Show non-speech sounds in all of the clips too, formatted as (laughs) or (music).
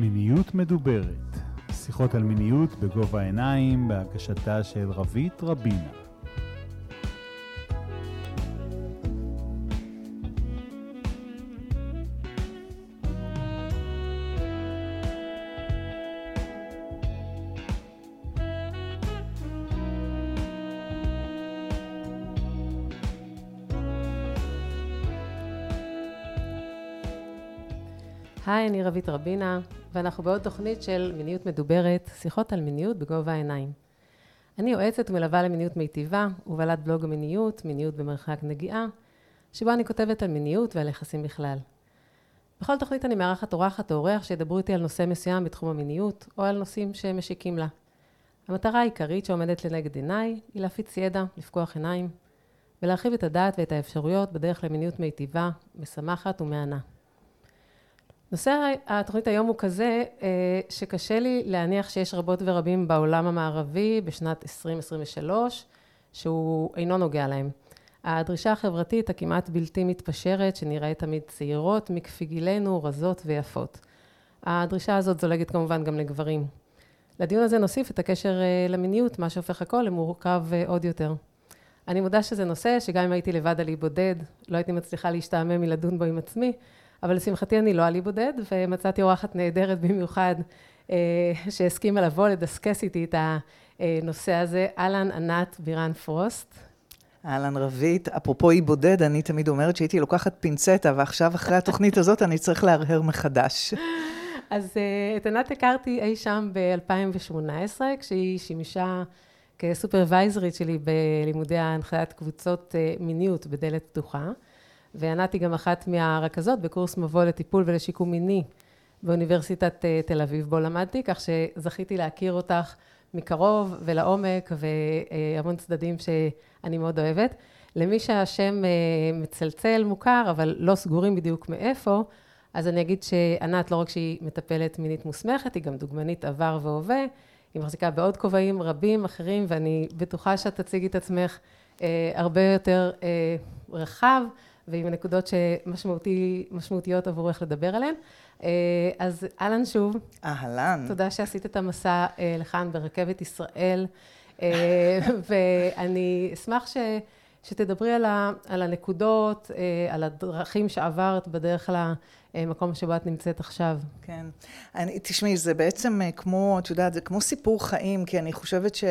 מיניות מדוברת, שיחות על מיניות בגובה העיניים, בהגשתה של רבית רבינה. היי, אני רבית רבינה, ואנחנו בעוד תוכנית של מיניות מדוברת, שיחות על מיניות בגובה העיניים. אני יועצת ומלווה למיניות מיטיבה, ובעלת בלוג המיניות, מיניות במרחק נגיעה, שבו אני כותבת על מיניות ועל יחסים בכלל. בכל תוכנית אני מארחת אורחת או אורח שידברו איתי על נושא מסוים בתחום המיניות, או על נושאים שמשיקים לה. המטרה העיקרית שעומדת לנגד עיניי, היא להפיץ ידע, לפקוח עיניים, ולהרחיב את הדעת ואת האפשרויות בדרך למיניות מיטיבה, משמחת ומהנה. נושא התוכנית היום הוא כזה אה, שקשה לי להניח שיש רבות ורבים בעולם המערבי בשנת 2023 שהוא אינו נוגע להם. הדרישה החברתית הכמעט בלתי מתפשרת שנראה תמיד צעירות מכפי גילנו, רזות ויפות. הדרישה הזאת זולגת כמובן גם לגברים. לדיון הזה נוסיף את הקשר אה, למיניות, מה שהופך הכל למורכב אה, עוד יותר. אני מודה שזה נושא שגם אם הייתי לבד על אי בודד, לא הייתי מצליחה להשתעמם מלדון בו עם עצמי, אבל לשמחתי אני לא עלי בודד, ומצאתי אורחת נהדרת במיוחד, אה, שהסכימה לבוא לדסקס איתי את הנושא הזה, אהלן ענת בירן פרוסט. אהלן רבית, אפרופו אי בודד, אני תמיד אומרת שהייתי לוקחת פינצטה, ועכשיו אחרי התוכנית הזאת אני צריך להרהר מחדש. אז אה, את ענת הכרתי אי שם ב-2018, כשהיא שימשה כסופרוויזרית שלי בלימודי הנחיית קבוצות אה, מיניות בדלת פתוחה. וענת היא גם אחת מהרכזות בקורס מבוא לטיפול ולשיקום מיני באוניברסיטת אה, תל אביב, בו למדתי, כך שזכיתי להכיר אותך מקרוב ולעומק והמון צדדים שאני מאוד אוהבת. למי שהשם אה, מצלצל מוכר, אבל לא סגורים בדיוק מאיפה, אז אני אגיד שענת, לא רק שהיא מטפלת מינית מוסמכת, היא גם דוגמנית עבר והווה, היא מחזיקה בעוד כובעים רבים אחרים, ואני בטוחה שאת תציגי את עצמך אה, הרבה יותר אה, רחב. ועם הנקודות שמשמעותיות עבורך לדבר עליהן. אה, אז אהלן שוב. אהלן. תודה שעשית את המסע אה, לכאן ברכבת ישראל, אה, (laughs) ואני אשמח ש... שתדברי על, ה, על הנקודות, על הדרכים שעברת בדרך למקום שבו את נמצאת עכשיו. כן. אני, תשמעי, זה בעצם כמו, את יודעת, זה כמו סיפור חיים, כי אני חושבת ש...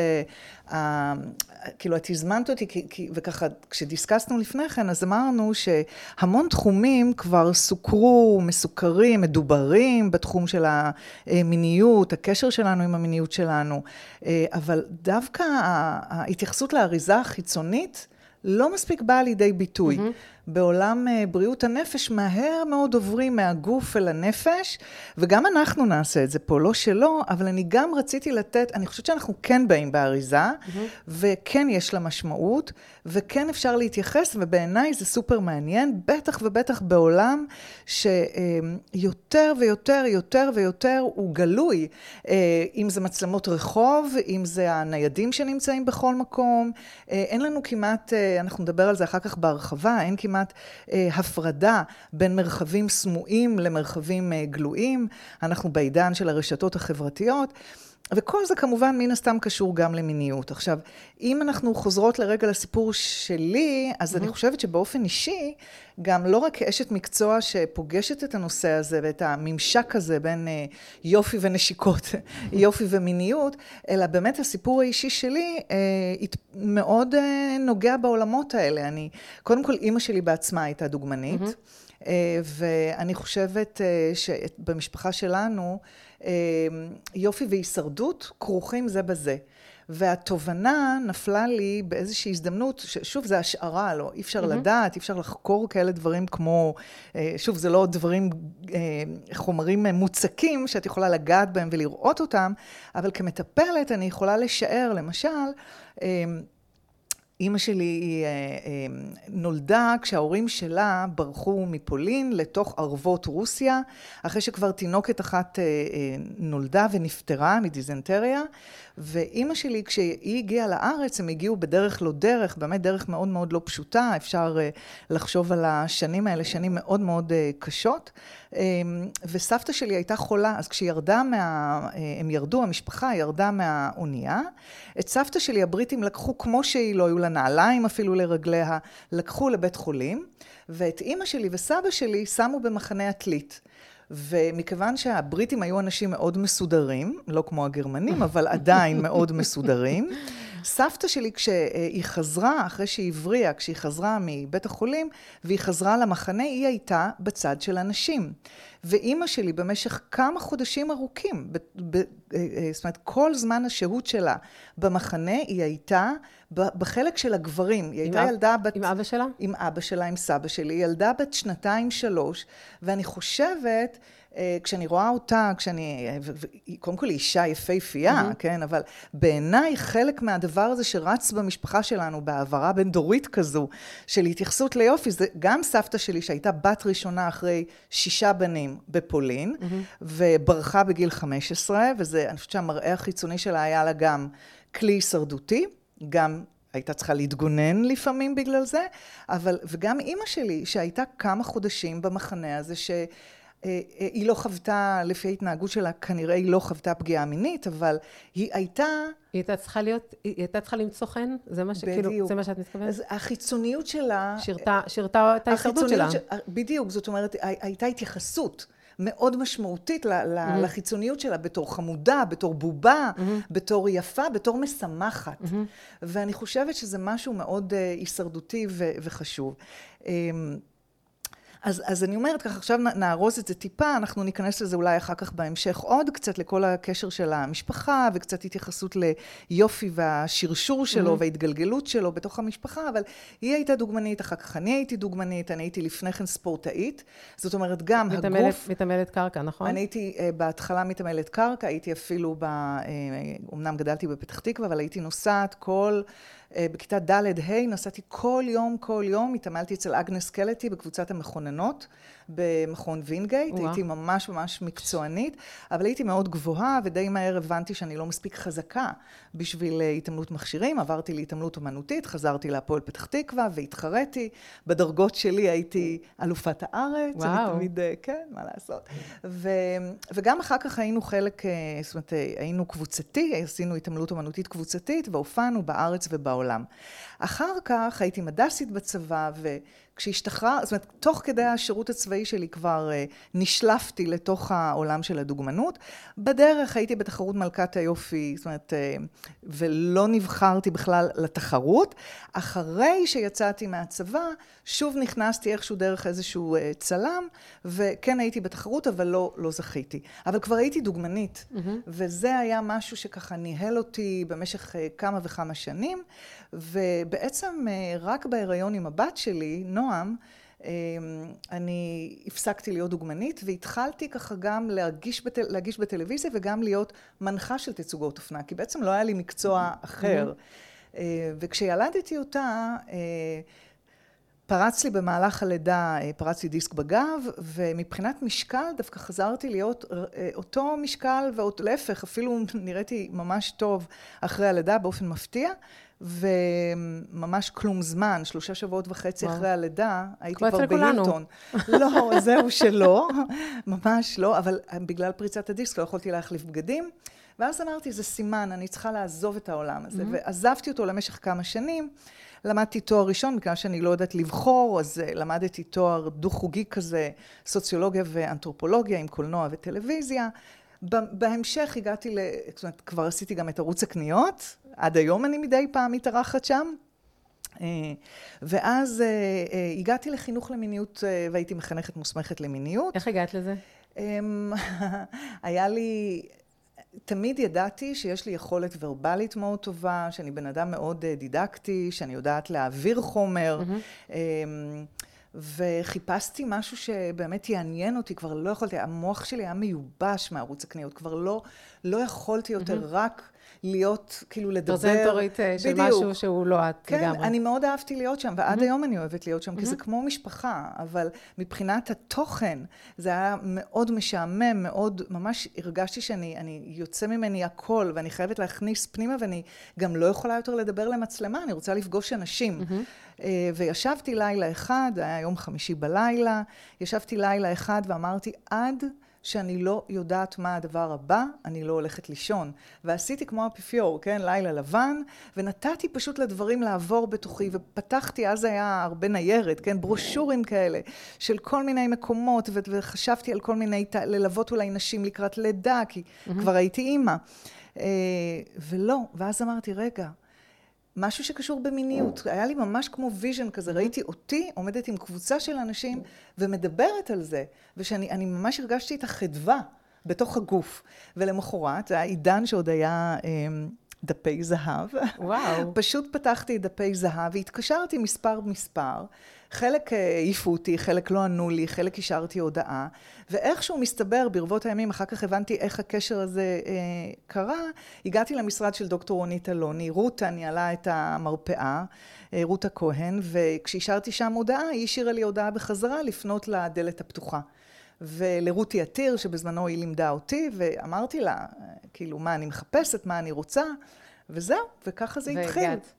כאילו, את הזמנת אותי, כי, כי, וככה, כשדיסקסנו לפני כן, אז אמרנו שהמון תחומים כבר סוכרו, מסוכרים, מדוברים בתחום של המיניות, הקשר שלנו עם המיניות שלנו, אבל דווקא ההתייחסות לאריזה החיצונית, לא מספיק באה לידי ביטוי. Mm-hmm. בעולם אה, בריאות הנפש מהר מאוד עוברים מהגוף אל הנפש, וגם אנחנו נעשה את זה פה, לא שלא, אבל אני גם רציתי לתת, אני חושבת שאנחנו כן באים באריזה, mm-hmm. וכן יש לה משמעות, וכן אפשר להתייחס, ובעיניי זה סופר מעניין, בטח ובטח בעולם שיותר ויותר, יותר ויותר הוא גלוי, אה, אם זה מצלמות רחוב, אם זה הניידים שנמצאים בכל מקום, אה, אין לנו כמעט, אנחנו נדבר על זה אחר כך בהרחבה, אין כמעט... כמעט אה, הפרדה בין מרחבים סמויים למרחבים אה, גלויים. אנחנו בעידן של הרשתות החברתיות. וכל זה כמובן מן הסתם קשור גם למיניות. עכשיו, אם אנחנו חוזרות לרגע לסיפור שלי, אז mm-hmm. אני חושבת שבאופן אישי, גם לא רק כאשת מקצוע שפוגשת את הנושא הזה ואת הממשק הזה בין אה, יופי ונשיקות, יופי ומיניות, אלא באמת הסיפור האישי שלי אה, מאוד אה, נוגע בעולמות האלה. אני, קודם כל, אימא שלי בעצמה הייתה דוגמנית, mm-hmm. ואני חושבת שבמשפחה שלנו, יופי והישרדות כרוכים זה בזה. והתובנה נפלה לי באיזושהי הזדמנות, ששוב, זה השערה, לא, אי אפשר mm-hmm. לדעת, אי אפשר לחקור כאלה דברים כמו, אה, שוב, זה לא דברים, אה, חומרים מוצקים שאת יכולה לגעת בהם ולראות אותם, אבל כמטפלת אני יכולה לשער, למשל, אה, אימא שלי היא אה, אה, נולדה כשההורים שלה ברחו מפולין לתוך ערבות רוסיה, אחרי שכבר תינוקת אחת אה, נולדה ונפטרה מדיזנטריה, ואימא שלי כשהיא הגיעה לארץ הם הגיעו בדרך לא דרך, באמת דרך מאוד מאוד לא פשוטה, אפשר לחשוב על השנים האלה, שנים מאוד מאוד קשות, וסבתא שלי הייתה חולה, אז כשהיא ירדה מה... הם ירדו, המשפחה ירדה מהאונייה, את סבתא שלי הבריטים לקחו כמו שהיא, לא היו לה נעליים אפילו לרגליה, לקחו לבית חולים, ואת אימא שלי וסבא שלי שמו במחנה עתלית. ומכיוון שהבריטים היו אנשים מאוד מסודרים, לא כמו הגרמנים, אבל עדיין (laughs) מאוד מסודרים, סבתא שלי כשהיא חזרה, אחרי שהיא הבריאה, כשהיא חזרה מבית החולים, והיא חזרה למחנה, היא הייתה בצד של הנשים. ואימא שלי במשך כמה חודשים ארוכים, ב, ב, אה, אה, זאת אומרת, כל זמן השהות שלה במחנה, היא הייתה בחלק של הגברים. היא הייתה אב, ילדה בת... עם אבא שלה? עם אבא שלה, עם סבא שלי. ילדה בת שנתיים-שלוש, ואני חושבת... אה, כשאני רואה אותה, כשאני, קודם כל היא אישה יפהפייה, mm-hmm. כן, אבל בעיניי חלק מהדבר הזה שרץ במשפחה שלנו, בהעברה בין דורית כזו, של התייחסות ליופי, זה גם סבתא שלי שהייתה בת ראשונה אחרי שישה בנים בפולין, mm-hmm. וברחה בגיל 15, וזה, אני חושבת שהמראה החיצוני שלה היה לה גם כלי הישרדותי, גם הייתה צריכה להתגונן לפעמים בגלל זה, אבל, וגם אימא שלי, שהייתה כמה חודשים במחנה הזה, ש... אה, אה, היא לא חוותה, לפי ההתנהגות שלה, כנראה היא לא חוותה פגיעה מינית, אבל היא הייתה... היא הייתה צריכה להיות, היא הייתה צריכה למצוא חן? זה מה שכאילו, בדיוק. זה מה שאת מתכוונת? אז החיצוניות שלה... שירתה, שירתה את ההישרדות שלה. ש... בדיוק, זאת אומרת, הייתה התייחסות. מאוד משמעותית mm-hmm. לחיצוניות שלה, בתור חמודה, בתור בובה, mm-hmm. בתור יפה, בתור משמחת. Mm-hmm. ואני חושבת שזה משהו מאוד uh, הישרדותי ו- וחשוב. Um, אז, אז אני אומרת ככה, עכשיו נארוז את זה טיפה, אנחנו ניכנס לזה אולי אחר כך בהמשך עוד קצת לכל הקשר של המשפחה, וקצת התייחסות ליופי והשרשור שלו mm-hmm. וההתגלגלות שלו בתוך המשפחה, אבל היא הייתה דוגמנית, אחר כך אני הייתי דוגמנית, אני הייתי לפני כן ספורטאית, זאת אומרת גם מתעמלת, הגוף... מתעמלת קרקע, נכון? אני הייתי uh, בהתחלה מתעמלת קרקע, הייתי אפילו, ב, uh, אמנם גדלתי בפתח תקווה, אבל הייתי נוסעת כל... אה, בכיתה ד'-ה' נסעתי כל יום, כל יום, התעמלתי אצל אגנס קלטי בקבוצת המכוננות. במכון וינגייט, ווא. הייתי ממש ממש מקצוענית, אבל הייתי מאוד גבוהה, ודי מהר הבנתי שאני לא מספיק חזקה בשביל אה, התעמלות מכשירים, עברתי להתעמלות אומנותית, חזרתי להפועל פתח תקווה והתחרתי, בדרגות שלי הייתי אלופת הארץ, וואו. אני תמיד, אה, כן, מה לעשות. ו, וגם אחר כך היינו חלק, אה, זאת אומרת, היינו קבוצתי, עשינו התעמלות אומנותית קבוצתית, והופענו בארץ ובעולם. אחר כך הייתי מדסית בצבא, ו... כשהשתחרר, זאת אומרת, תוך כדי השירות הצבאי שלי כבר uh, נשלפתי לתוך העולם של הדוגמנות. בדרך הייתי בתחרות מלכת היופי, זאת אומרת, uh, ולא נבחרתי בכלל לתחרות. אחרי שיצאתי מהצבא, שוב נכנסתי איכשהו דרך איזשהו uh, צלם, וכן הייתי בתחרות, אבל לא, לא זכיתי. אבל כבר הייתי דוגמנית, mm-hmm. וזה היה משהו שככה ניהל אותי במשך uh, כמה וכמה שנים. ובעצם אה, רק בהיריון עם הבת שלי, נועם, אה, אני הפסקתי להיות דוגמנית והתחלתי ככה גם להגיש, בטל, להגיש בטלוויזיה וגם להיות מנחה של תצוגות אופנה, כי בעצם לא היה לי מקצוע אחר. Mm-hmm. וכשילדתי אותה, פרץ לי במהלך הלידה, פרץ לי דיסק בגב, ומבחינת משקל דווקא חזרתי להיות אותו משקל, ולהפך, אפילו (laughs) נראיתי ממש טוב אחרי הלידה באופן מפתיע. וממש כלום זמן, שלושה שבועות וחצי וואו. אחרי הלידה, הייתי כבר בהילטון. לא, זהו שלא, ממש לא, אבל בגלל פריצת הדיסק לא יכולתי להחליף בגדים. ואז אמרתי, זה סימן, אני צריכה לעזוב את העולם הזה. Mm-hmm. ועזבתי אותו למשך כמה שנים. למדתי תואר ראשון, בגלל שאני לא יודעת לבחור, אז uh, למדתי תואר דו-חוגי כזה, סוציולוגיה ואנתרופולוגיה עם קולנוע וטלוויזיה. בהמשך הגעתי ל... זאת אומרת, כבר עשיתי גם את ערוץ הקניות, עד היום אני מדי פעם מתארחת שם. אה, ואז אה, אה, הגעתי לחינוך למיניות והייתי מחנכת מוסמכת למיניות. איך הגעת לזה? אמ, (laughs) היה לי, תמיד ידעתי שיש לי יכולת ורבלית מאוד טובה, שאני בן אדם מאוד דידקטי, שאני יודעת להעביר חומר. Mm-hmm. וחיפשתי משהו שבאמת יעניין אותי, כבר לא יכולתי, המוח שלי היה מיובש מערוץ הקניות, כבר לא, לא יכולתי יותר mm-hmm. רק להיות, כאילו לדבר. פרזנטורית אה, של בדיוק. משהו שהוא לא את כן, לגמרי. כן, אני מאוד אהבתי להיות שם, ועד mm-hmm. היום אני אוהבת להיות שם, mm-hmm. כי זה כמו משפחה, אבל מבחינת התוכן, זה היה מאוד משעמם, מאוד, ממש הרגשתי שאני יוצא ממני הכל, ואני חייבת להכניס פנימה, ואני גם לא יכולה יותר לדבר למצלמה, אני רוצה לפגוש אנשים. Mm-hmm. וישבתי לילה אחד, היה יום חמישי בלילה, ישבתי לילה אחד ואמרתי, עד... שאני לא יודעת מה הדבר הבא, אני לא הולכת לישון. ועשיתי כמו אפיפיור, כן? לילה לבן, ונתתי פשוט לדברים לעבור בתוכי, ופתחתי, אז היה הרבה ניירת, כן? ברושורים כאלה, של כל מיני מקומות, וחשבתי על כל מיני, ללוות אולי נשים לקראת לידה, כי מממ-הממ. כבר הייתי אימא. אה, ולא, ואז אמרתי, רגע, משהו שקשור במיניות. היה לי ממש כמו vision כזה, ראיתי אותי עומדת עם קבוצה של אנשים ומדברת על זה, ושאני ממש הרגשתי את החדווה בתוך הגוף. ולמחרת, זה היה עידן שעוד היה... אמ, דפי זהב. וואו. פשוט פתחתי את דפי זהב והתקשרתי מספר מספר. חלק אה, העיפו אותי, חלק לא ענו לי, חלק השארתי הודעה, ואיכשהו מסתבר ברבות הימים, אחר כך הבנתי איך הקשר הזה אה, קרה, הגעתי למשרד של דוקטור רונית אלוני, רותה ניהלה את המרפאה, אה, רותה כהן, וכשהשארתי שם הודעה, היא השאירה לי הודעה בחזרה לפנות לדלת הפתוחה. ולרותי עתיר, שבזמנו היא לימדה אותי, ואמרתי לה, כאילו, מה אני מחפשת, מה אני רוצה, וזהו, וככה זה והגעת. התחיל.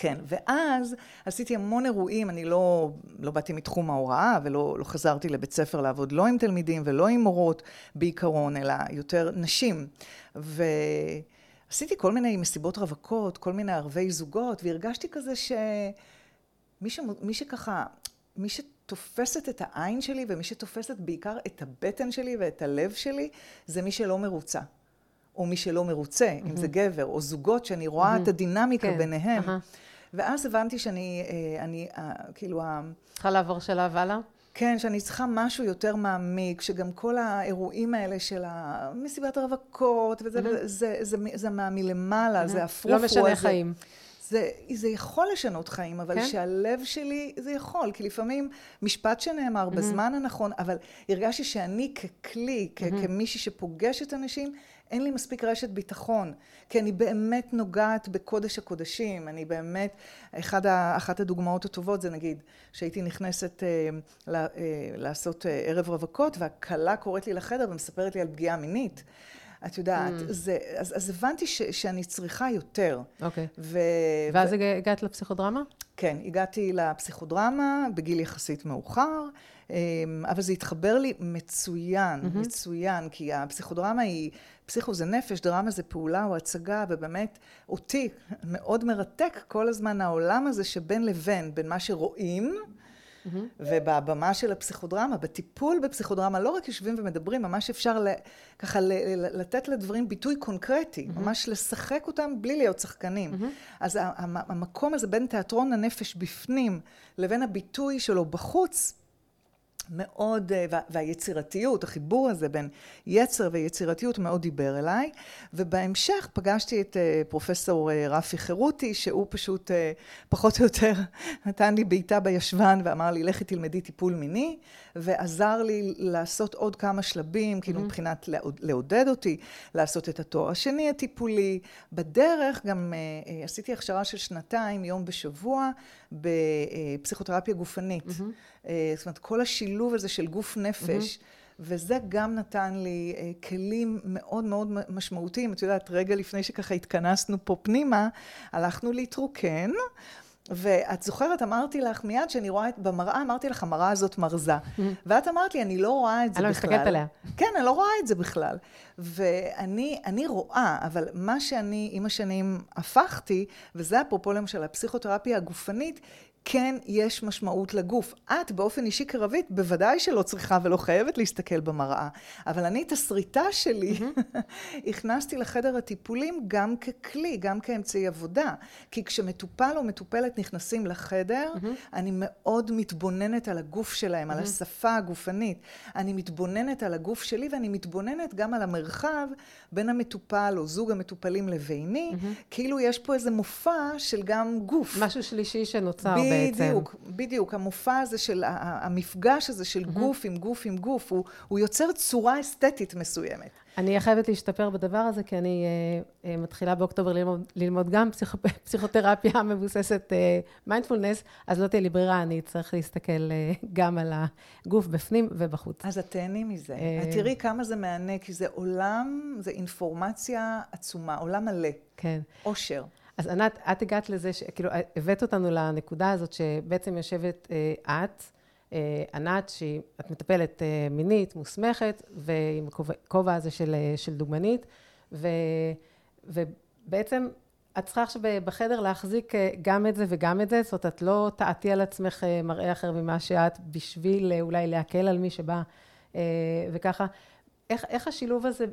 כן, ואז עשיתי המון אירועים, אני לא, לא באתי מתחום ההוראה ולא לא חזרתי לבית ספר לעבוד לא עם תלמידים ולא עם מורות בעיקרון, אלא יותר נשים. ועשיתי כל מיני מסיבות רווקות, כל מיני ערבי זוגות, והרגשתי כזה שמי ש... מי שככה, מי שתופסת את העין שלי ומי שתופסת בעיקר את הבטן שלי ואת הלב שלי, זה מי שלא מרוצה. או מי שלא מרוצה, mm-hmm. אם זה גבר, או זוגות שאני רואה mm-hmm. את הדינמיקה כן. ביניהם. Uh-huh. ואז הבנתי שאני, אה, אני, אה, כאילו... צריכה לעבור שלב הלאה? כן, שאני צריכה משהו יותר מעמיק, שגם כל האירועים האלה של מסיבת הרווקות, וזה, mm-hmm. זה, זה, זה, זה מה מלמעלה, mm-hmm. זה הפרופו לא משנה הזה. חיים. זה, זה יכול לשנות חיים, אבל כן? שהלב שלי, זה יכול, כי לפעמים משפט שנאמר mm-hmm. בזמן הנכון, אבל הרגשתי שאני ככלי, mm-hmm. כמישהי שפוגשת אנשים, אין לי מספיק רשת ביטחון, כי אני באמת נוגעת בקודש הקודשים, אני באמת, אחד ה, אחת הדוגמאות הטובות זה נגיד, שהייתי נכנסת אה, ל, אה, לעשות אה, ערב רווקות, והכלה קוראת לי לחדר ומספרת לי על פגיעה מינית. את יודעת, mm. זה, אז, אז הבנתי ש, שאני צריכה יותר. אוקיי. Okay. ו... ואז ו... הגעת לפסיכודרמה? כן, הגעתי לפסיכודרמה בגיל יחסית מאוחר. אמ, אבל זה התחבר לי מצוין, mm-hmm. מצוין, כי הפסיכודרמה היא, פסיכו זה נפש, דרמה זה פעולה או הצגה, ובאמת אותי מאוד מרתק כל הזמן העולם הזה שבין לבין, בין מה שרואים, Mm-hmm. ובבמה של הפסיכודרמה, בטיפול בפסיכודרמה, לא רק יושבים ומדברים, ממש אפשר ל, ככה ל, ל, לתת לדברים ביטוי קונקרטי, mm-hmm. ממש לשחק אותם בלי להיות שחקנים. Mm-hmm. אז המקום הזה בין תיאטרון הנפש בפנים לבין הביטוי שלו בחוץ, מאוד, אה, והיצירתיות, החיבור הזה בין יצר ויצירתיות מאוד דיבר אליי, ובהמשך פגשתי את אה, פרופסור אה, רפי חירותי, שהוא פשוט פחות או יותר (laughs) נתן לי בעיטה בישבן ואמר לי, לכי תלמדי טיפול מיני, ועזר לי לעשות עוד כמה שלבים, כאילו mm-hmm. מבחינת לעודד אותי, לעשות את התואר השני הטיפולי. בדרך גם עשיתי הכשרה של שנתיים, יום בשבוע, בפסיכותרפיה גופנית. Mm-hmm. זאת אומרת, כל השילוב הזה של גוף נפש, mm-hmm. וזה גם נתן לי uh, כלים מאוד מאוד משמעותיים. את יודעת, רגע לפני שככה התכנסנו פה פנימה, הלכנו להתרוקן. ואת זוכרת, אמרתי לך מיד שאני רואה את, במראה, אמרתי לך, המראה הזאת מרזה. Mm-hmm. ואת אמרת לי, אני לא רואה את זה בכלל. אני לא מסתכלת עליה. כן, אני לא רואה את זה בכלל. ואני רואה, אבל מה שאני עם השנים הפכתי, וזה אפרופו למשל הפסיכותרפיה הגופנית, כן יש משמעות לגוף. את באופן אישי כרבית בוודאי שלא צריכה ולא חייבת להסתכל במראה, אבל אני את הסריטה שלי. (laughs) הכנסתי לחדר הטיפולים גם ככלי, גם כאמצעי עבודה. כי כשמטופל או מטופלת נכנסים לחדר. אני מאוד מתבוננת על הגוף שלהם. על השפה הגופנית. אני מתבוננת על הגוף שלי ואני מתבוננת גם על המרחב בין המטופל או זוג המטופלים לביני. כאילו יש פה איזה מופע של גם גוף. משהו שלישי שנוצר. בעצם. בדיוק, בדיוק. המופע הזה של, המפגש הזה של גוף עם גוף עם גוף, הוא, הוא יוצר צורה אסתטית מסוימת. אני חייבת להשתפר בדבר הזה, כי אני uh, uh, מתחילה באוקטובר ללמוד, ללמוד גם פסיכ... (laughs) פסיכותרפיה מבוססת מיינדפולנס, uh, אז לא תהיה לי ברירה, אני אצטרך להסתכל uh, גם על הגוף בפנים ובחוץ. אז את תהני מזה. Uh... תראי כמה זה מהנה, כי זה עולם, זה אינפורמציה עצומה, עולם מלא. כן. עושר. אז ענת, את הגעת לזה, ש... כאילו, הבאת אותנו לנקודה הזאת שבעצם יושבת uh, את, אה, ענת, שאת מטפלת אה, מינית, מוסמכת, ועם הכובע הזה של, אה, של דוגמנית, ו, ובעצם את צריכה עכשיו בחדר להחזיק גם את זה וגם את זה, זאת אומרת, את לא תעטי על עצמך מראה אחר ממה שאת, בשביל אולי להקל על מי שבא וככה. איך, איך השילוב הזה,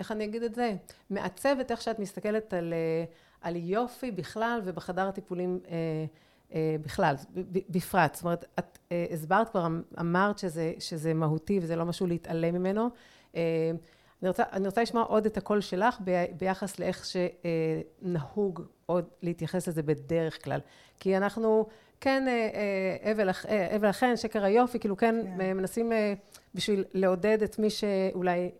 איך אני אגיד את זה, מעצב את איך שאת מסתכלת על, על יופי בכלל ובחדר הטיפולים אה, בכלל, בפרט. זאת אומרת, את אה, הסברת כבר, אמ, אמרת שזה, שזה מהותי וזה לא משהו להתעלם ממנו. אה, אני רוצה, אני רוצה לשמוע עוד את הקול שלך ביחס לאיך שנהוג עוד להתייחס לזה בדרך כלל. כי אנחנו כן אבל, אבל אכן, שקר היופי, כאילו כן, כן מנסים בשביל לעודד את מי שאולי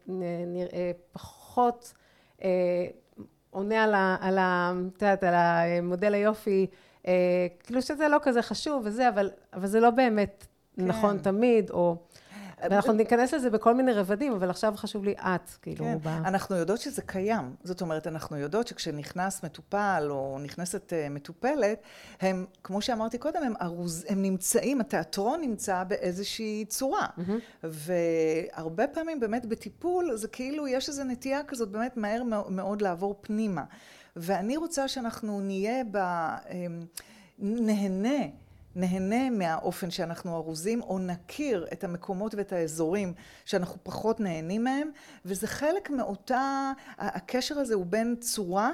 נראה פחות עונה על, ה, על, ה, יודעת, על המודל היופי אה, כאילו שזה לא כזה חשוב וזה, אבל, אבל זה לא באמת כן. נכון תמיד, או... ואנחנו ניכנס לזה בכל מיני רבדים, אבל עכשיו חשוב לי את, כאילו, כן. ב... אנחנו יודעות שזה קיים. זאת אומרת, אנחנו יודעות שכשנכנס מטופל או נכנסת uh, מטופלת, הם, כמו שאמרתי קודם, הם, ארוז, הם נמצאים, התיאטרון נמצא באיזושהי צורה. Mm-hmm. והרבה פעמים באמת בטיפול, זה כאילו, יש איזו נטייה כזאת באמת מהר מאוד לעבור פנימה. ואני רוצה שאנחנו נהיה ב... אמ, נהנה, נהנה מהאופן שאנחנו ארוזים, או נכיר את המקומות ואת האזורים שאנחנו פחות נהנים מהם, וזה חלק מאותה, הקשר הזה הוא בין צורה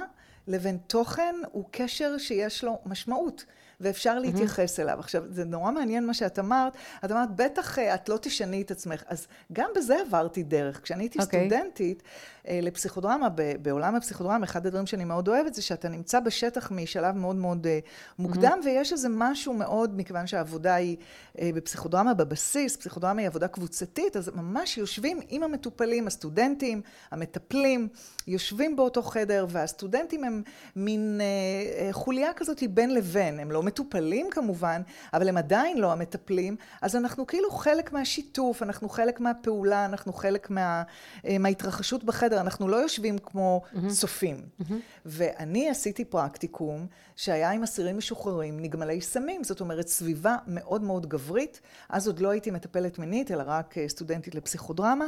לבין תוכן, הוא קשר שיש לו משמעות. ואפשר להתייחס אליו. עכשיו, זה נורא מעניין מה שאת אמרת. את אמרת, בטח אה, את לא תשני את עצמך. אז גם בזה עברתי דרך. כשאני הייתי okay. אוקיי. סטודנטית לפסיכודרמה, בעולם הפסיכודרמה, אחד הדברים שאני מאוד אוהבת זה שאתה נמצא בשטח משלב מאוד מאוד אה, מוקדם, mm-hmm. ויש איזה משהו מאוד, מכיוון שהעבודה היא בפסיכודרמה בבסיס, פסיכודרמה היא עבודה קבוצתית, אז ממש יושבים עם המטופלים, הסטודנטים, המטפלים, יושבים באותו חדר, והסטודנטים הם מין חוליה כזאת בין לבין, הם לא מטופלים כמובן, אבל הם עדיין לא המטפלים, אז אנחנו כאילו חלק מהשיתוף, אנחנו חלק מהפעולה, אנחנו חלק מה, אה, מההתרחשות בחדר, אנחנו לא יושבים כמו mm-hmm. צופים. Mm-hmm. ואני עשיתי פרקטיקום שהיה עם אסירים משוחררים, נגמלי סמים, זאת אומרת סביבה מאוד מאוד גברית, אז עוד לא הייתי מטפלת מינית, אלא רק אה, סטודנטית לפסיכודרמה,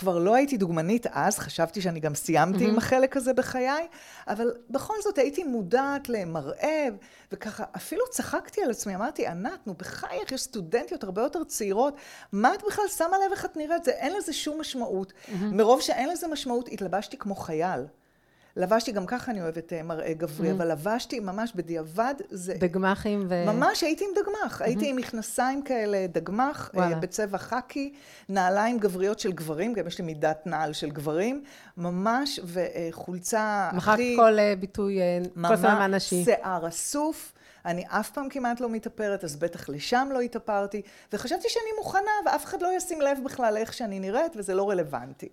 כבר לא הייתי דוגמנית אז, חשבתי שאני גם סיימתי mm-hmm. עם החלק הזה בחיי, אבל בכל זאת הייתי מודעת למראה, וככה אפילו צחקתי על עצמי, אמרתי, ענת, נו בחייך, יש סטודנטיות הרבה יותר צעירות, מה את בכלל שמה לב איך את נראית? זה אין לזה שום משמעות. Mm-hmm. מרוב שאין לזה משמעות, התלבשתי כמו חייל. לבשתי, גם ככה אני אוהבת אה, מראה גברי, mm-hmm. אבל לבשתי ממש בדיעבד, זה... דגמחים ו... ממש הייתי עם דגמח, mm-hmm. הייתי עם מכנסיים כאלה, דגמח, אה, וואלה. בצבע חאקי, נעליים גבריות של גברים, גם יש לי מידת נעל של גברים, ממש, וחולצה הכי... מחקת כל אה, ביטוי, כל סממן נשי. שיער אסוף. אני אף פעם כמעט לא מתאפרת, אז בטח לשם לא התאפרתי, וחשבתי שאני מוכנה, ואף אחד לא ישים לב בכלל איך שאני נראית, וזה לא רלוונטי.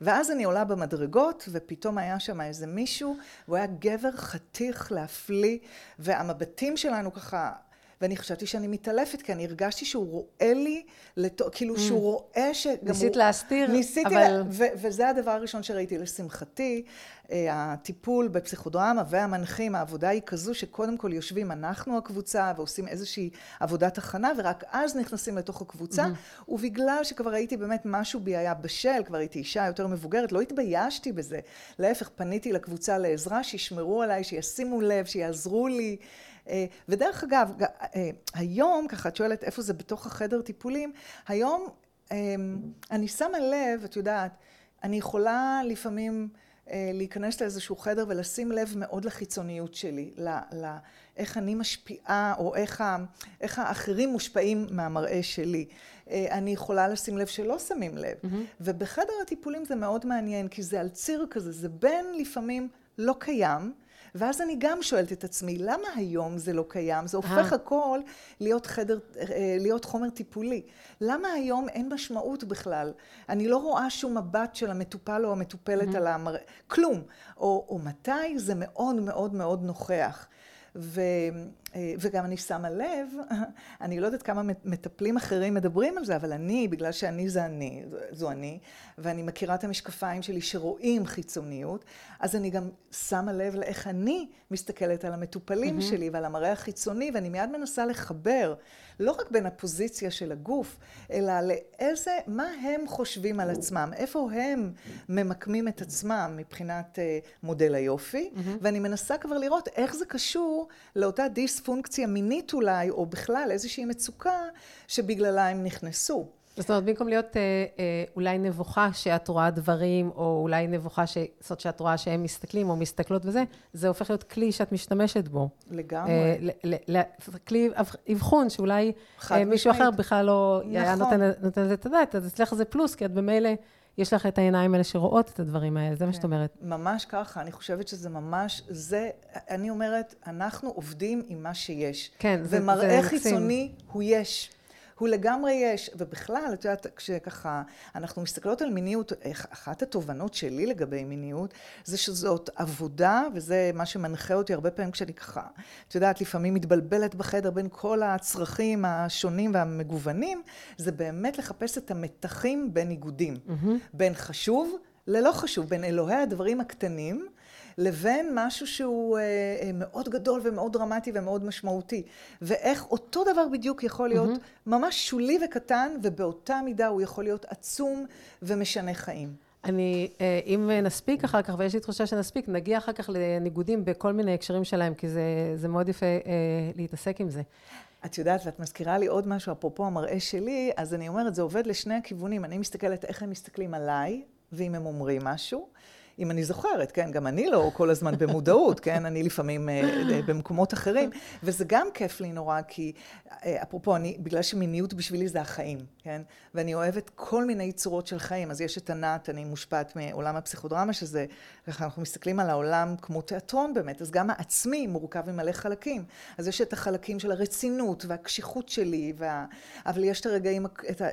ואז אני עולה במדרגות, ופתאום היה שם איזה מישהו, והוא היה גבר חתיך להפליא, והמבטים שלנו ככה... ואני חשבתי שאני מתעלפת, כי אני הרגשתי שהוא רואה לי, לת... כאילו mm. שהוא רואה שגם ניסית הוא... להסתיר, ניסיתי, אבל... לה... ו- וזה הדבר הראשון שראיתי. לשמחתי, אה, הטיפול בפסיכודרמה והמנחים, העבודה היא כזו שקודם כל יושבים אנחנו הקבוצה ועושים איזושהי עבודת הכנה, ורק אז נכנסים לתוך הקבוצה, mm-hmm. ובגלל שכבר הייתי באמת, משהו בי היה בשל, כבר הייתי אישה יותר מבוגרת, לא התביישתי בזה. להפך, פניתי לקבוצה לעזרה, שישמרו עליי, שישימו לב, שיעזרו לי. אה, ודרך אגב, אה, היום, ככה את שואלת איפה זה בתוך החדר טיפולים, היום אמ, אני שמה לב, את יודעת, אני יכולה לפעמים אה, להיכנס לאיזשהו חדר ולשים לב מאוד לחיצוניות שלי, ל, ל, איך אני משפיעה או איך, ה, איך האחרים מושפעים מהמראה שלי. אני יכולה לשים לב שלא שמים לב. Mm-hmm. ובחדר הטיפולים זה מאוד מעניין, כי זה על ציר כזה, זה בין לפעמים לא קיים, ואז אני גם שואלת את עצמי, למה היום זה לא קיים? זה הופך הכל להיות חדר, להיות חומר טיפולי. למה היום אין משמעות בכלל? אני לא רואה שום מבט של המטופל או המטופלת על המראה, כלום. או, או מתי זה מאוד מאוד מאוד נוכח. ו, אה, וגם אני שמה לב, (laughs) אני לא יודעת כמה מטפלים אחרים מדברים על זה, אבל אני, בגלל שאני זה אני, זו אני, ואני מכירה את המשקפיים שלי שרואים חיצוניות, אז אני גם שמה לב לאיך אני מסתכלת על המטופלים mm-hmm. שלי ועל המראה החיצוני, ואני מיד מנסה לחבר לא רק בין הפוזיציה של הגוף, אלא לאיזה, מה הם חושבים על עצמם, איפה הם ממקמים את עצמם מבחינת uh, מודל היופי, mm-hmm. ואני מנסה כבר לראות איך זה קשור לאותה דיספונקציה מינית אולי, או בכלל איזושהי מצוקה שבגללה הם נכנסו. זאת אומרת, במקום להיות אה, אה, אולי נבוכה שאת רואה דברים, או אולי נבוכה ש... זאת שאת רואה שהם מסתכלים או מסתכלות וזה, זה הופך להיות כלי שאת משתמשת בו. לגמרי. אה, ל, ל, כלי אבחון, שאולי אה, מישהו אחר בכלל לא נכון. היה נותן, נותן לזה את הדעת, אז אצלך זה פלוס, כי את במילא... יש לך את העיניים האלה שרואות את הדברים האלה, זה כן, מה שאת אומרת. ממש ככה, אני חושבת שזה ממש, זה, אני אומרת, אנחנו עובדים עם מה שיש. כן, זה, ומראה זה חיצוני הוא יש. הוא לגמרי יש, ובכלל, את יודעת, כשככה אנחנו מסתכלות על מיניות, אחת התובנות שלי לגבי מיניות, זה שזאת עבודה, וזה מה שמנחה אותי הרבה פעמים כשאני ככה, את יודעת, לפעמים מתבלבלת בחדר בין כל הצרכים השונים והמגוונים, זה באמת לחפש את המתחים בין איגודים, mm-hmm. בין חשוב ללא חשוב, בין אלוהי הדברים הקטנים, לבין משהו שהוא אה, אה, מאוד גדול ומאוד דרמטי ומאוד משמעותי. ואיך אותו דבר בדיוק יכול להיות mm-hmm. ממש שולי וקטן, ובאותה מידה הוא יכול להיות עצום ומשנה חיים. אני, אה, אם נספיק אחר כך, ויש לי תחושה שנספיק, נגיע אחר כך לניגודים בכל מיני הקשרים שלהם, כי זה, זה מאוד יפה אה, להתעסק עם זה. את יודעת, ואת מזכירה לי עוד משהו, אפרופו המראה שלי, אז אני אומרת, זה עובד לשני הכיוונים. אני מסתכלת איך הם מסתכלים עליי, ואם הם אומרים משהו. אם אני זוכרת, כן? גם אני לא כל הזמן במודעות, כן? אני לפעמים אה, אה, במקומות אחרים, וזה גם כיף לי נורא, כי אה, אפרופו, אני, בגלל שמיניות בשבילי זה החיים, כן? ואני אוהבת כל מיני צורות של חיים. אז יש את ענת, אני מושפעת מעולם הפסיכודרמה, שזה, ככה אנחנו מסתכלים על העולם כמו תיאטרון באמת, אז גם העצמי מורכב ממלא חלקים. אז יש את החלקים של הרצינות והקשיחות שלי, וה... אבל יש את הרגעים,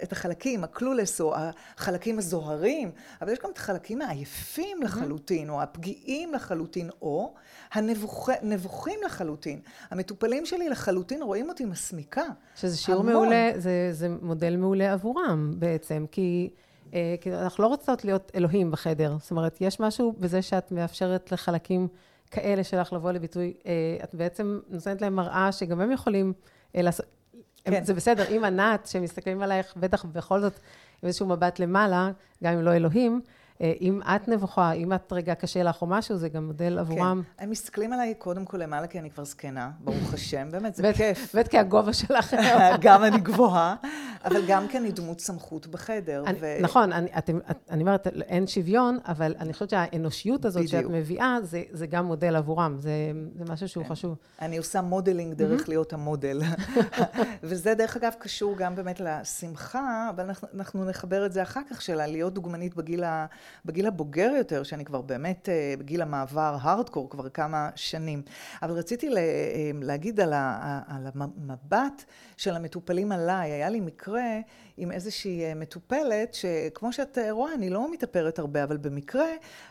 את, החלקים, הקלולס, או החלקים הזוהרים, אבל יש גם את החלקים העייפים לחלוטין, או הפגיעים לחלוטין, או הנבוכים לחלוטין. המטופלים שלי לחלוטין רואים אותי מסמיקה. שזה שיעור המון. מעולה, זה, זה מודל מעולה עבורם בעצם, כי... אה, כי אנחנו לא רוצות להיות אלוהים בחדר. זאת אומרת, יש משהו בזה שאת מאפשרת לחלקים כאלה שלך לבוא לביטוי, אה, את בעצם נותנת להם מראה שגם הם יכולים אה, לעשות... כן. זה בסדר, אם ענת, שמסתכלים עלייך, בטח בכל זאת עם איזשהו מבט למעלה, גם אם לא אלוהים, אם את נבוכה, אם את רגע קשה לך או משהו, זה גם מודל עבורם. כן, הם מסתכלים עליי קודם כל למעלה, כי אני כבר זקנה, ברוך השם, באמת, זה כיף. בטח כי הגובה שלך. (laughs) גם אני גבוהה, אבל גם כי אני דמות סמכות בחדר. נכון, אני אומרת, אין שוויון, אבל אני חושבת שהאנושיות הזאת שאת מביאה, זה גם מודל עבורם, זה משהו שהוא כן. חשוב. אני עושה modeling דרך להיות המודל. (laughs) וזה, דרך אגב, קשור גם באמת לשמחה, אבל אנחנו נחבר את זה אחר כך, של להיות דוגמנית בגיל ה... בגיל הבוגר יותר, שאני כבר באמת אה, בגיל המעבר הארדקור כבר כמה שנים. אבל רציתי אה, להגיד על, המבט של המטופלים עליי. היה לי מקרה עם איזושהי אה, מטופלת, שכמו שאת רואה, אני לא מתאפרת הרבה, אבל במקרה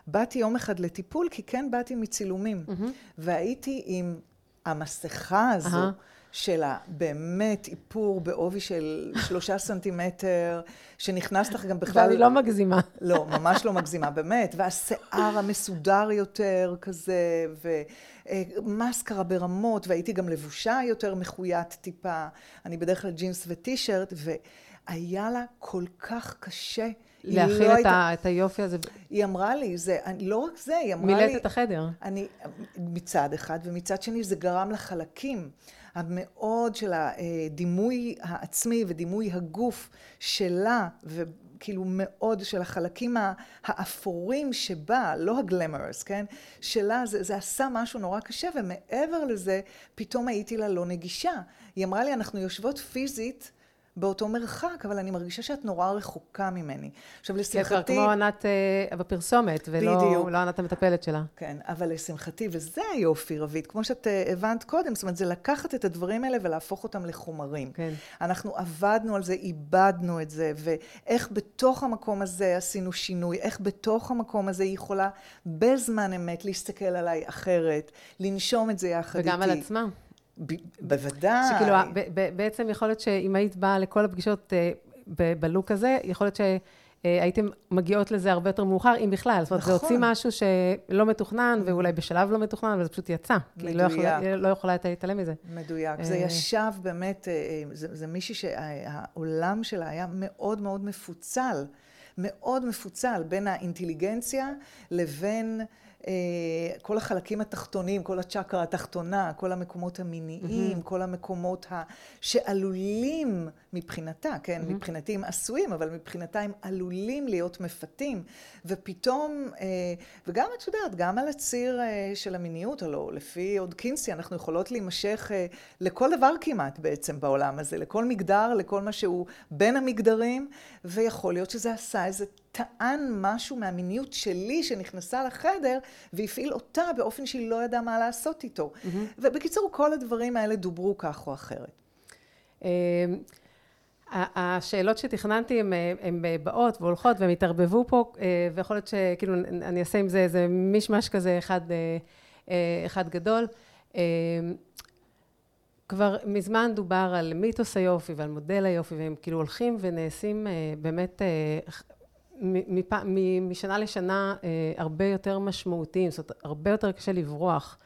באתי יום אחד לטיפול, כי כן באתי מצילומים. Mm-hmm. והייתי עם המסכה הזו. Uh-huh. של הבאמת איפור בעובי של שלושה סנטימטר, שנכנס לך גם בכלל... ואני לא מגזימה. לא, ממש לא מגזימה, באמת. והשיער המסודר יותר כזה, ומסקרה ברמות, והייתי גם לבושה יותר מחויית טיפה. אני בדרך כלל ג'ינס וטישרט, והיה לה כל כך קשה. להכיל לא את, הייתה... את היופי הזה. היא אמרה לי, זה, לא רק זה, היא אמרה לי... מילאת את החדר. אני, מצד אחד, ומצד שני זה גרם לחלקים. המאוד של הדימוי העצמי ודימוי הגוף שלה, וכאילו מאוד של החלקים האפורים שבה, לא הגלמרס, כן? שלה, זה, זה עשה משהו נורא קשה, ומעבר לזה, פתאום הייתי לה לא נגישה. היא אמרה לי, אנחנו יושבות פיזית באותו מרחק, אבל אני מרגישה שאת נורא רחוקה ממני. עכשיו, לשמחתי... זה כמו ענת אה, בפרסומת, ולא לא ענת המטפלת שלה. כן, אבל לשמחתי, וזה היופי, רבית, כמו שאת אה, הבנת קודם, זאת אומרת, זה לקחת את הדברים האלה ולהפוך אותם לחומרים. כן. אנחנו עבדנו על זה, איבדנו את זה, ואיך בתוך המקום הזה עשינו שינוי, איך בתוך המקום הזה היא יכולה בזמן אמת להסתכל עליי אחרת, לנשום את זה יחד וגם איתי. על עצמה. בוודאי. שכאילו, בעצם יכול להיות שאם היית באה לכל הפגישות אה, בלוק הזה, יכול להיות שהייתם מגיעות לזה הרבה יותר מאוחר, אם בכלל. זאת אומרת, זה הוציא נכון. משהו שלא מתתוכנן, ואולי בשלב לא מתוכנן, וזה פשוט יצא. מדויק. כי היא לא יכולה להתעלם מזה. מדויק. זה אה, ישב באמת, אה, זה מישהי שהעולם שלה היה מאוד מאוד מפוצל. מאוד מפוצל בין האינטליגנציה לבין... אה, כל החלקים התחתונים, כל הצ'קרה התחתונה, כל המקומות המיניים, mm-hmm. כל המקומות ה... שעלולים מבחינתה, כן, mm-hmm. מבחינתי הם עשויים, אבל מבחינתה הם עלולים להיות מפתים, ופתאום, אה, וגם את יודעת, גם על הציר אה, של המיניות, הלוא לפי עוד קינסי, אנחנו יכולות להימשך לכל דבר כמעט בעצם בעולם הזה, לכל מגדר, לכל מה שהוא בין המגדרים, ויכול להיות שזה עשה איזה טען משהו מהמיניות שלי שנכנסה לחדר והפעיל אותה באופן שהיא לא ידעה מה לעשות איתו. Mm-hmm. ובקיצור, כל הדברים האלה דוברו כך או אחרת. אמ, השאלות שתכננתי הן באות והולכות והן התערבבו פה, אה, ויכול להיות שכאילו אני אעשה עם זה איזה מישמש כזה אחד, אה, אה, אחד גדול. אמ, כבר מזמן דובר על מיתוס היופי ועל מודל היופי, והם כאילו הולכים ונעשים באמת משנה לשנה אה, הרבה יותר משמעותיים, זאת אומרת, הרבה יותר קשה לברוח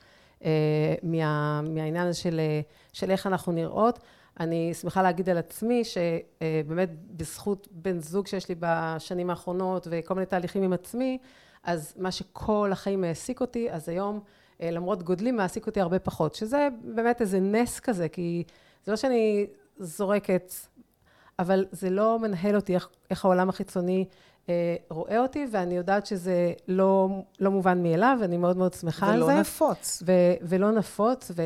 אה, מה, מהעניין הזה של, אה, של איך אנחנו נראות. אני שמחה להגיד על עצמי שבאמת בזכות בן זוג שיש לי בשנים האחרונות וכל מיני תהליכים עם עצמי, אז מה שכל החיים העסיק אותי, אז היום למרות גודלי מעסיק אותי הרבה פחות, שזה באמת איזה נס כזה, כי זה לא שאני זורקת, אבל זה לא מנהל אותי איך, איך העולם החיצוני אה, רואה אותי, ואני יודעת שזה לא, לא מובן מאליו, ואני מאוד מאוד שמחה על זה. ולא נפוץ. ו- ולא נפוץ, ו-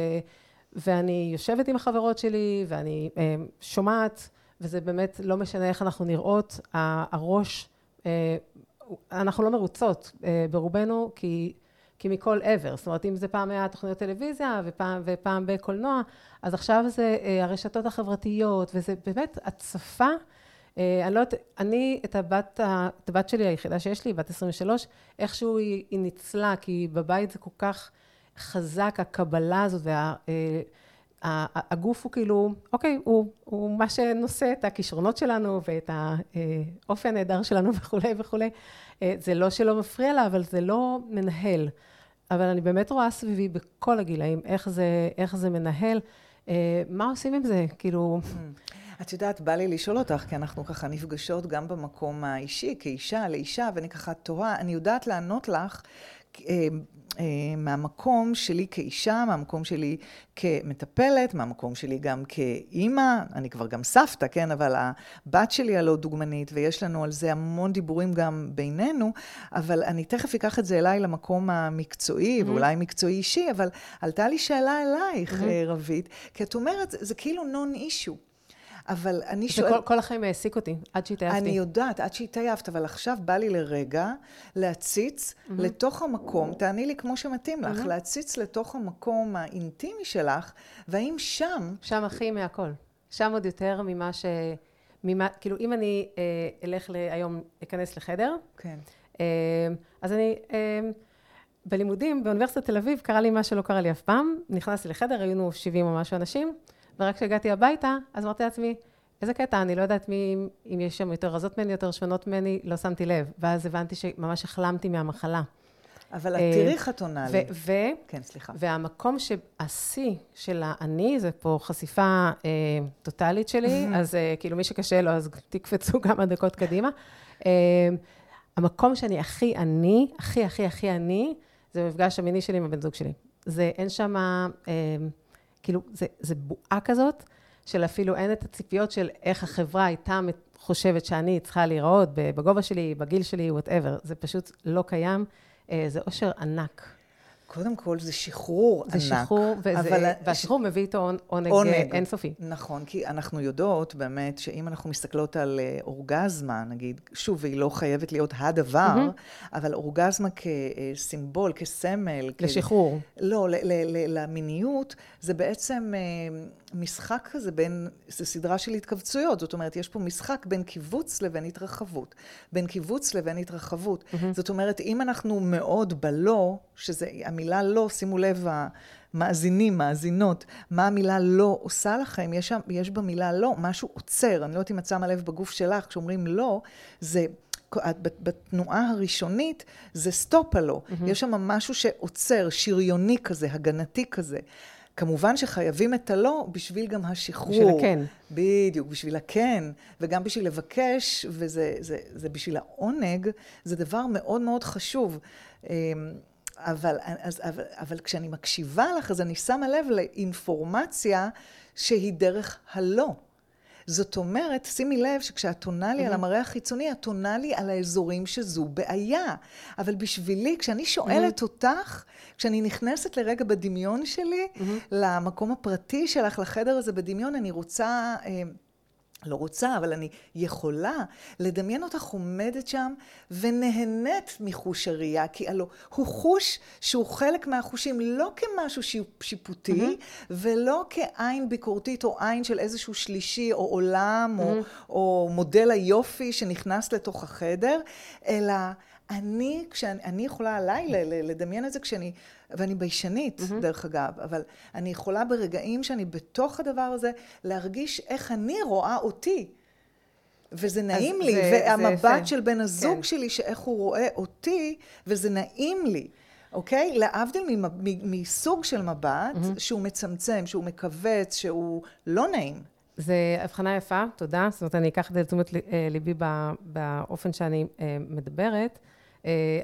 ואני יושבת עם החברות שלי, ואני אה, שומעת, וזה באמת לא משנה איך אנחנו נראות, הראש, אה, אנחנו לא מרוצות אה, ברובנו, כי... כי מכל עבר, זאת אומרת אם זה פעם היה תוכניות טלוויזיה ופעם, ופעם בקולנוע, אז עכשיו זה אה, הרשתות החברתיות וזה באמת הצפה אה, אני לא יודעת, אני את הבת, את הבת שלי היחידה שיש לי, בת 23, איכשהו היא, היא ניצלה, כי בבית זה כל כך חזק, הקבלה הזאת, וה... אה, הגוף הוא כאילו, אוקיי, הוא, הוא מה שנושא את הכישרונות שלנו ואת האופי הנהדר שלנו (laughs) וכולי וכולי. אה, זה לא שלא מפריע לה, אבל זה לא מנהל. אבל אני באמת רואה סביבי בכל הגילאים, איך זה, איך זה מנהל. מה עושים עם זה? כאילו... Hmm. את יודעת, בא לי לשאול אותך, כי אנחנו ככה נפגשות גם במקום האישי, כאישה לאישה, ואני ככה תוהה, אני יודעת לענות לך אה, אה, מהמקום שלי כאישה, מהמקום שלי כמטפלת, מהמקום שלי גם כאימא, אני כבר גם סבתא, כן, אבל הבת שלי הלא דוגמנית, ויש לנו על זה המון דיבורים גם בינינו, אבל אני תכף אקח את זה אליי למקום המקצועי, mm-hmm. ואולי מקצועי אישי, אבל עלתה לי שאלה אלייך, mm-hmm. רבית, כי את אומרת, זה, זה כאילו נון אישו. אבל אני שואלת... וכל החיים העסיק אותי, עד שהתעייפתי. אני יודעת, עד שהתעייפת, אבל עכשיו בא לי לרגע להציץ mm-hmm. לתוך המקום, תעני לי כמו שמתאים לך, mm-hmm. להציץ לתוך המקום האינטימי שלך, והאם שם... שם הכי מהכל. שם עוד יותר ממה ש... ממה, כאילו, אם אני אה, אלך ל... היום, אכנס לחדר, כן. אה, אז אני... אה, בלימודים באוניברסיטת תל אביב קרה לי מה שלא קרה לי אף פעם, נכנסתי לחדר, היינו 70 או משהו אנשים, ורק כשהגעתי הביתה, אז אמרתי לעצמי, איזה קטע, אני לא יודעת מי, אם יש שם יותר רזות ממני, יותר שמנות ממני, לא שמתי לב. ואז הבנתי שממש החלמתי מהמחלה. אבל את תראי חתונה לי. ו... כן, סליחה. והמקום שהשיא של האני, זה פה חשיפה אה, טוטאלית שלי, (laughs) אז אה, כאילו מי שקשה לו, אז תקפצו כמה דקות קדימה. אה, המקום שאני הכי אני, הכי הכי הכי אני, זה המפגש המיני שלי עם הבן זוג שלי. זה, אין שם... אה, כאילו, זה, זה בועה כזאת, של אפילו אין את הציפיות של איך החברה הייתה חושבת שאני צריכה להיראות בגובה שלי, בגיל שלי, whatever. זה פשוט לא קיים. אה, זה אושר ענק. קודם כל זה שחרור זה ענק. שחרור, וזה, אבל- והשחרור מביא איתו עונ- עונג, עונג. אינסופי. נכון, כי אנחנו יודעות באמת שאם אנחנו מסתכלות על אה, אורגזמה, נגיד, שוב, והיא לא חייבת להיות הדבר, אבל אורגזמה כסימבול, כסמל. כ- לשחרור. לא, ל- ל- ל- למיניות, זה בעצם אה, משחק כזה בין, זו סדרה של התכווצויות, זאת אומרת, יש פה משחק בין קיבוץ לבין התרחבות. בין קיבוץ לבין התרחבות. זאת אומרת, אם אנחנו מאוד בלא, שזה, המילה לא, שימו לב, המאזינים, מאזינות, מה המילה לא עושה לכם, יש, יש במילה לא משהו עוצר. אני לא יודעת אם את שמה לב בגוף שלך, כשאומרים לא, זה... בתנועה הראשונית זה סטופ הלא. Mm-hmm. יש שם משהו שעוצר, שריוני כזה, הגנתי כזה. כמובן שחייבים את הלא בשביל גם השחרור. בשביל הכן. בדיוק, בשביל הכן, וגם בשביל לבקש, וזה זה, זה בשביל העונג, זה דבר מאוד מאוד חשוב. אמ, אבל, אז, אבל, אבל כשאני מקשיבה לך, אז אני שמה לב לאינפורמציה שהיא דרך הלא. זאת אומרת, שימי לב שכשאת עונה לי על המראה החיצוני, את עונה לי על האזורים שזו בעיה. אבל בשבילי, כשאני שואלת אותך, כשאני נכנסת לרגע בדמיון שלי, למקום הפרטי שלך, לחדר הזה בדמיון, אני רוצה... אה, לא רוצה, אבל אני יכולה לדמיין אותך עומדת שם ונהנית מחוש הראייה, כי הלוא הוא חוש שהוא חלק מהחושים, לא כמשהו שיפ- שיפוטי, ולא כעין ביקורתית או עין של איזשהו שלישי או עולם, או, או מודל היופי שנכנס לתוך החדר, אלא... אני, כשאני אני יכולה עליי לדמיין את זה כשאני, ואני ביישנית, mm-hmm. דרך אגב, אבל אני יכולה ברגעים שאני בתוך הדבר הזה, להרגיש איך אני רואה אותי. וזה נעים לי, זה- זה והמבט יפה. של בן הזוג כן. שלי, שאיך הוא רואה אותי, וזה נעים לי. אוקיי? להבדיל מסוג של מבט mm-hmm. שהוא מצמצם, שהוא מכווץ, שהוא לא נעים. זה הבחנה יפה, תודה. זאת אומרת, אני אקח את זה לתשומת אה, ליבי באופן שאני אה, מדברת,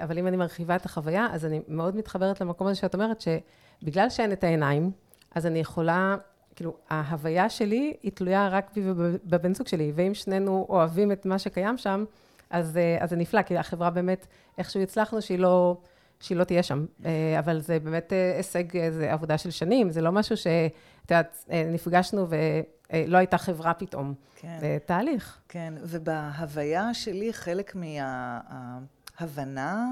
אבל אם אני מרחיבה את החוויה, אז אני מאוד מתחברת למקום הזה שאת אומרת, שבגלל שאין את העיניים, אז אני יכולה, כאילו, ההוויה שלי היא תלויה רק בי ובבן זוג שלי, ואם שנינו אוהבים את מה שקיים שם, אז, אה, אז זה נפלא, כי החברה באמת, איכשהו הצלחנו שהיא לא... שהיא לא תהיה שם, אה, אבל זה באמת אה, הישג, אה, זה עבודה של שנים, זה לא משהו שאת יודעת, אה, נפגשנו ולא הייתה חברה פתאום. כן. זה תהליך. כן, ובהוויה שלי חלק מההבנה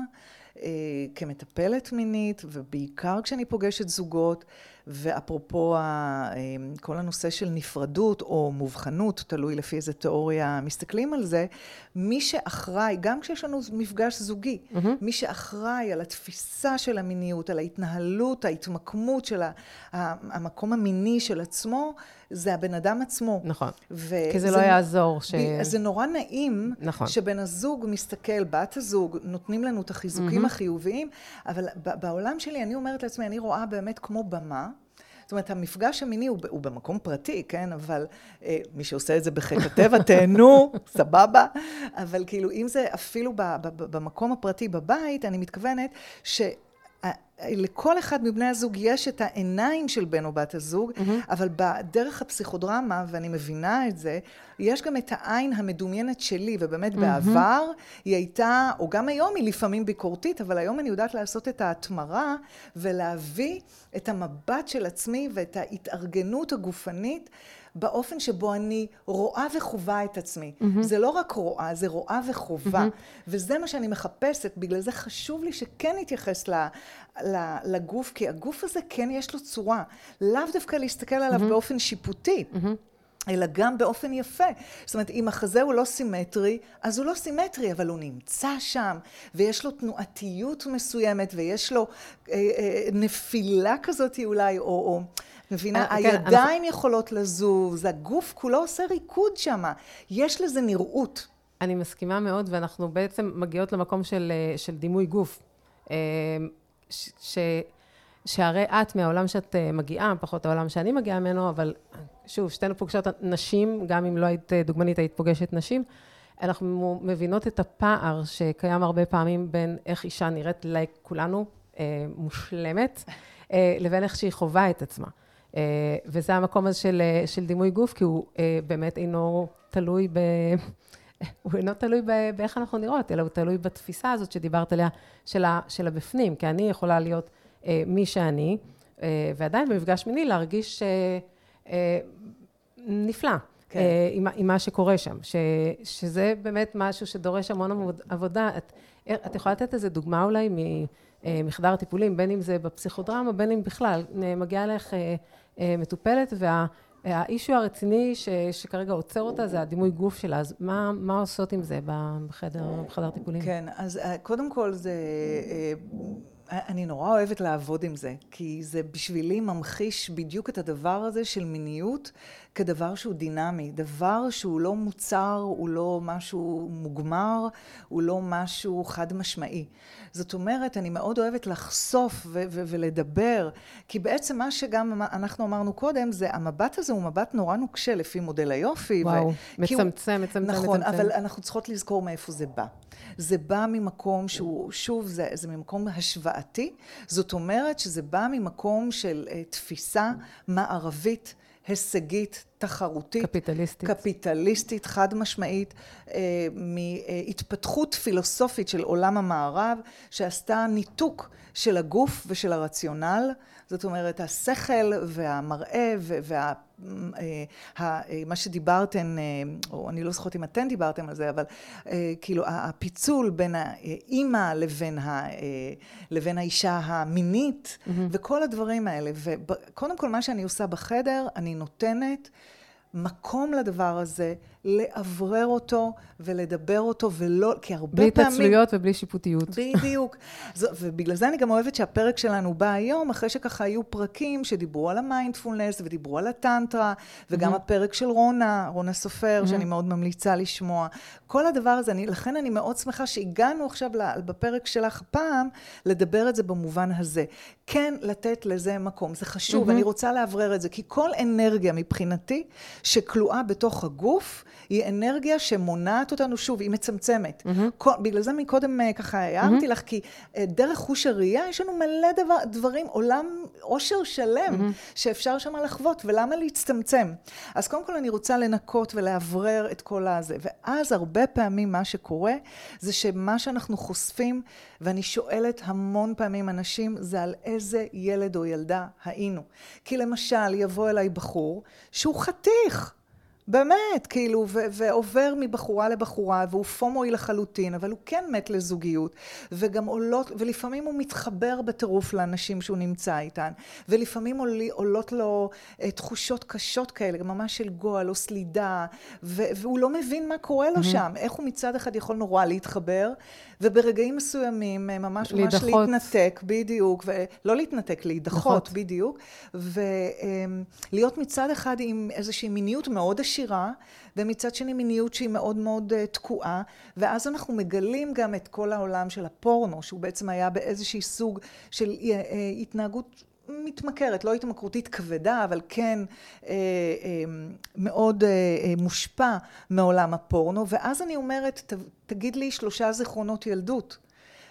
אה, כמטפלת מינית, ובעיקר כשאני פוגשת זוגות, ואפרופו ה- אה, כל הנושא של נפרדות או מובחנות, תלוי לפי איזה תיאוריה מסתכלים על זה, מי שאחראי, גם כשיש לנו מפגש זוגי, mm-hmm. מי שאחראי על התפיסה של המיניות, על ההתנהלות, ההתמקמות של ה- המקום המיני של עצמו, זה הבן אדם עצמו. נכון. ו- כי זה לא יעזור ש... זה נורא נעים, נכון. שבן הזוג מסתכל, בת הזוג, נותנים לנו את החיזוקים החיוביים, אבל בעולם שלי, אני אומרת לעצמי, אני רואה באמת כמו במה. זאת אומרת, המפגש המיני הוא, הוא במקום פרטי, כן? אבל אה, מי שעושה את זה בחיק הטבע, (laughs) תהנו, סבבה. אבל כאילו, אם זה אפילו ב, ב, ב, במקום הפרטי בבית, אני מתכוונת ש... לכל אחד מבני הזוג יש את העיניים של בן או בת הזוג, mm-hmm. אבל בדרך הפסיכודרמה, ואני מבינה את זה, יש גם את העין המדומיינת שלי, ובאמת mm-hmm. בעבר היא הייתה, או גם היום היא לפעמים ביקורתית, אבל היום אני יודעת לעשות את ההתמרה ולהביא את המבט של עצמי ואת ההתארגנות הגופנית. באופן שבו אני רואה וחווה את עצמי. Mm-hmm. זה לא רק רואה, זה רואה וחובה. Mm-hmm. וזה מה שאני מחפשת, בגלל זה חשוב לי שכן נתייחס ל, לגוף, כי הגוף הזה כן יש לו צורה. לאו דווקא להסתכל עליו mm-hmm. באופן שיפוטי. Mm-hmm. אלא גם באופן יפה. זאת אומרת, אם החזה הוא לא סימטרי, אז הוא לא סימטרי, אבל הוא נמצא שם, ויש לו תנועתיות מסוימת, ויש לו אה, אה, נפילה כזאת אולי, או... או מבינה? אה, כן, הידיים יכולות לזוז, הגוף כולו עושה ריקוד שם. יש לזה נראות. אני מסכימה מאוד, ואנחנו בעצם מגיעות למקום של, אה, של דימוי גוף. ש, ש, שהרי את מהעולם שאת אה, מגיעה, פחות העולם שאני מגיעה ממנו, אבל שוב, שתינו פוגשות נשים, גם אם לא היית אה, דוגמנית, היית פוגשת נשים. אנחנו מבינות את הפער שקיים הרבה פעמים בין איך אישה נראית לכולנו אה, מושלמת, אה, לבין איך שהיא חווה את עצמה. אה, וזה המקום הזה של, אה, של דימוי גוף, כי הוא אה, באמת אינו תלוי ב... הוא אינו תלוי באיך אנחנו נראות, אלא הוא תלוי בתפיסה הזאת שדיברת עליה, של, ה, של הבפנים, כי אני יכולה להיות אה, מי שאני, אה, ועדיין במפגש מיני להרגיש אה, אה, נפלא. כן. אה, עם, עם מה שקורה שם, ש, שזה באמת משהו שדורש המון עבוד- עבודה. את, את יכולה לתת איזה דוגמה אולי ממחדר הטיפולים, בין אם זה בפסיכודרמה, בין אם בכלל, אה, מגיעה אליך אה, אה, והאישו הרציני ש, שכרגע עוצר אותה זה הדימוי גוף שלה, אז מה, מה עושות עם זה בחדר, בחדר טיפולים? כן, אז אה, קודם כל זה... אה, אני נורא אוהבת לעבוד עם זה, כי זה בשבילי ממחיש בדיוק את הדבר הזה של מיניות כדבר שהוא דינמי, דבר שהוא לא מוצר, הוא לא משהו מוגמר, הוא לא משהו חד משמעי. זאת אומרת, אני מאוד אוהבת לחשוף ו- ו- ולדבר, כי בעצם מה שגם אנחנו אמרנו קודם, זה המבט הזה הוא מבט נורא נוקשה לפי מודל היופי. וואו, ו- מצמצם, מצמצם, נכון, מצמצם. אבל אנחנו צריכות לזכור מאיפה זה בא. זה בא ממקום שהוא, שוב, זה, זה ממקום השוואתי, זאת אומרת שזה בא ממקום של uh, תפיסה מערבית, הישגית, תחרותית. קפיטליסטית. קפיטליסטית, חד משמעית, אה, מהתפתחות פילוסופית של עולם המערב, שעשתה ניתוק של הגוף ושל הרציונל. זאת אומרת, השכל והמראה וה... מה שדיברתן, או אני לא זוכרת אם אתן דיברתם על זה, אבל כאילו הפיצול בין האימא לבין, ה, לבין האישה המינית, mm-hmm. וכל הדברים האלה. וקודם כל, מה שאני עושה בחדר, אני נותנת מקום לדבר הזה, לאוורר אותו ולדבר אותו, ולא, כי הרבה בלי פעמים... בלי התעצלויות ובלי שיפוטיות. בדיוק. (laughs) זו, ובגלל זה אני גם אוהבת שהפרק שלנו בא היום, אחרי שככה היו פרקים שדיברו על המיינדפולנס ודיברו על הטנטרה, וגם mm-hmm. הפרק של רונה, רונה סופר, mm-hmm. שאני מאוד ממליצה לשמוע. כל הדבר הזה, אני, לכן אני מאוד שמחה שהגענו עכשיו בפרק שלך פעם, לדבר את זה במובן הזה. כן, לתת לזה מקום. זה חשוב, mm-hmm. אני רוצה לאוורר את זה, כי כל אנרגיה מבחינתי, שכלואה בתוך הגוף, היא אנרגיה שמונעת אותנו, שוב, היא מצמצמת. Mm-hmm. כל, בגלל זה מקודם ככה הערתי mm-hmm. לך, כי דרך חוש הראייה יש לנו מלא דבר, דברים, עולם, עושר שלם, mm-hmm. שאפשר שם לחוות, ולמה להצטמצם? אז קודם כל אני רוצה לנקות ולאוורר את כל הזה, ואז הרבה פעמים מה שקורה, זה שמה שאנחנו חושפים, ואני שואלת המון פעמים אנשים, זה על איזה ילד או ילדה היינו. כי למשל, יבוא אליי בחור שהוא חתיך. באמת, כאילו, ו- ועובר מבחורה לבחורה, והוא פומואי לחלוטין, אבל הוא כן מת לזוגיות, וגם עולות, ולפעמים הוא מתחבר בטירוף לאנשים שהוא נמצא איתן, ולפעמים עול, עולות לו uh, תחושות קשות כאלה, ממש של גועל או סלידה, ו- והוא לא מבין מה קורה לו mm-hmm. שם, איך הוא מצד אחד יכול נורא להתחבר, וברגעים מסוימים ממש ממש להידחות. להתנתק, בדיוק, ולא להתנתק, להידחות, בדיוק, ולהיות מצד אחד עם איזושהי מיניות מאוד עשירה, ומצד שני מיניות שהיא מאוד מאוד uh, תקועה, ואז אנחנו מגלים גם את כל העולם של הפורנו, שהוא בעצם היה באיזשהי סוג של אה, התנהגות מתמכרת, לא התמכרותית כבדה, אבל כן אה, אה, מאוד אה, מושפע מעולם הפורנו, ואז אני אומרת, ת, תגיד לי שלושה זיכרונות ילדות.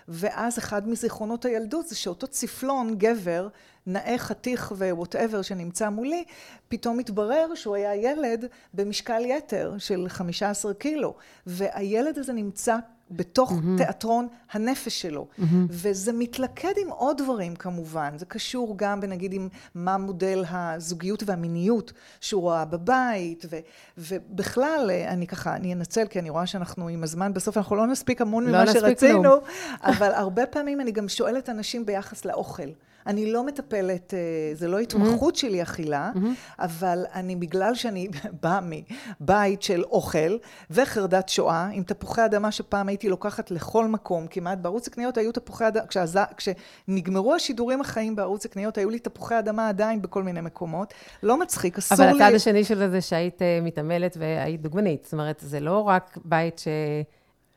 ואז אחד מזיכרונות הילדות זה שאותו צפלון, גבר, נאה חתיך ו whatever שנמצא מולי, פתאום התברר שהוא היה ילד במשקל יתר של 15 קילו, והילד הזה נמצא בתוך mm-hmm. תיאטרון הנפש שלו. Mm-hmm. וזה מתלכד עם עוד דברים כמובן. זה קשור גם בנגיד עם מה מודל הזוגיות והמיניות שהוא ראה בבית, ו, ובכלל, אני ככה, אני אנצל, כי אני רואה שאנחנו עם הזמן, בסוף אנחנו לא נספיק המון לא ממה שרצינו, כלום. אבל הרבה פעמים אני גם שואלת אנשים ביחס לאוכל. אני לא מטפלת, זה לא התמחות. שלי אכילה. אבל אני, בגלל שאני (laughs) באה מבית של אוכל וחרדת שואה, עם תפוחי אדמה שפעם הייתי לוקחת לכל מקום, כמעט בערוץ הקניות היו תפוחי אדמה, כשעז... כשנגמרו השידורים החיים בערוץ הקניות, היו לי תפוחי אדמה עדיין בכל מיני מקומות. לא מצחיק, אסור לי... אבל הצד השני של זה שהיית מתעמלת והיית דוגמנית, זאת אומרת, זה לא רק בית ש...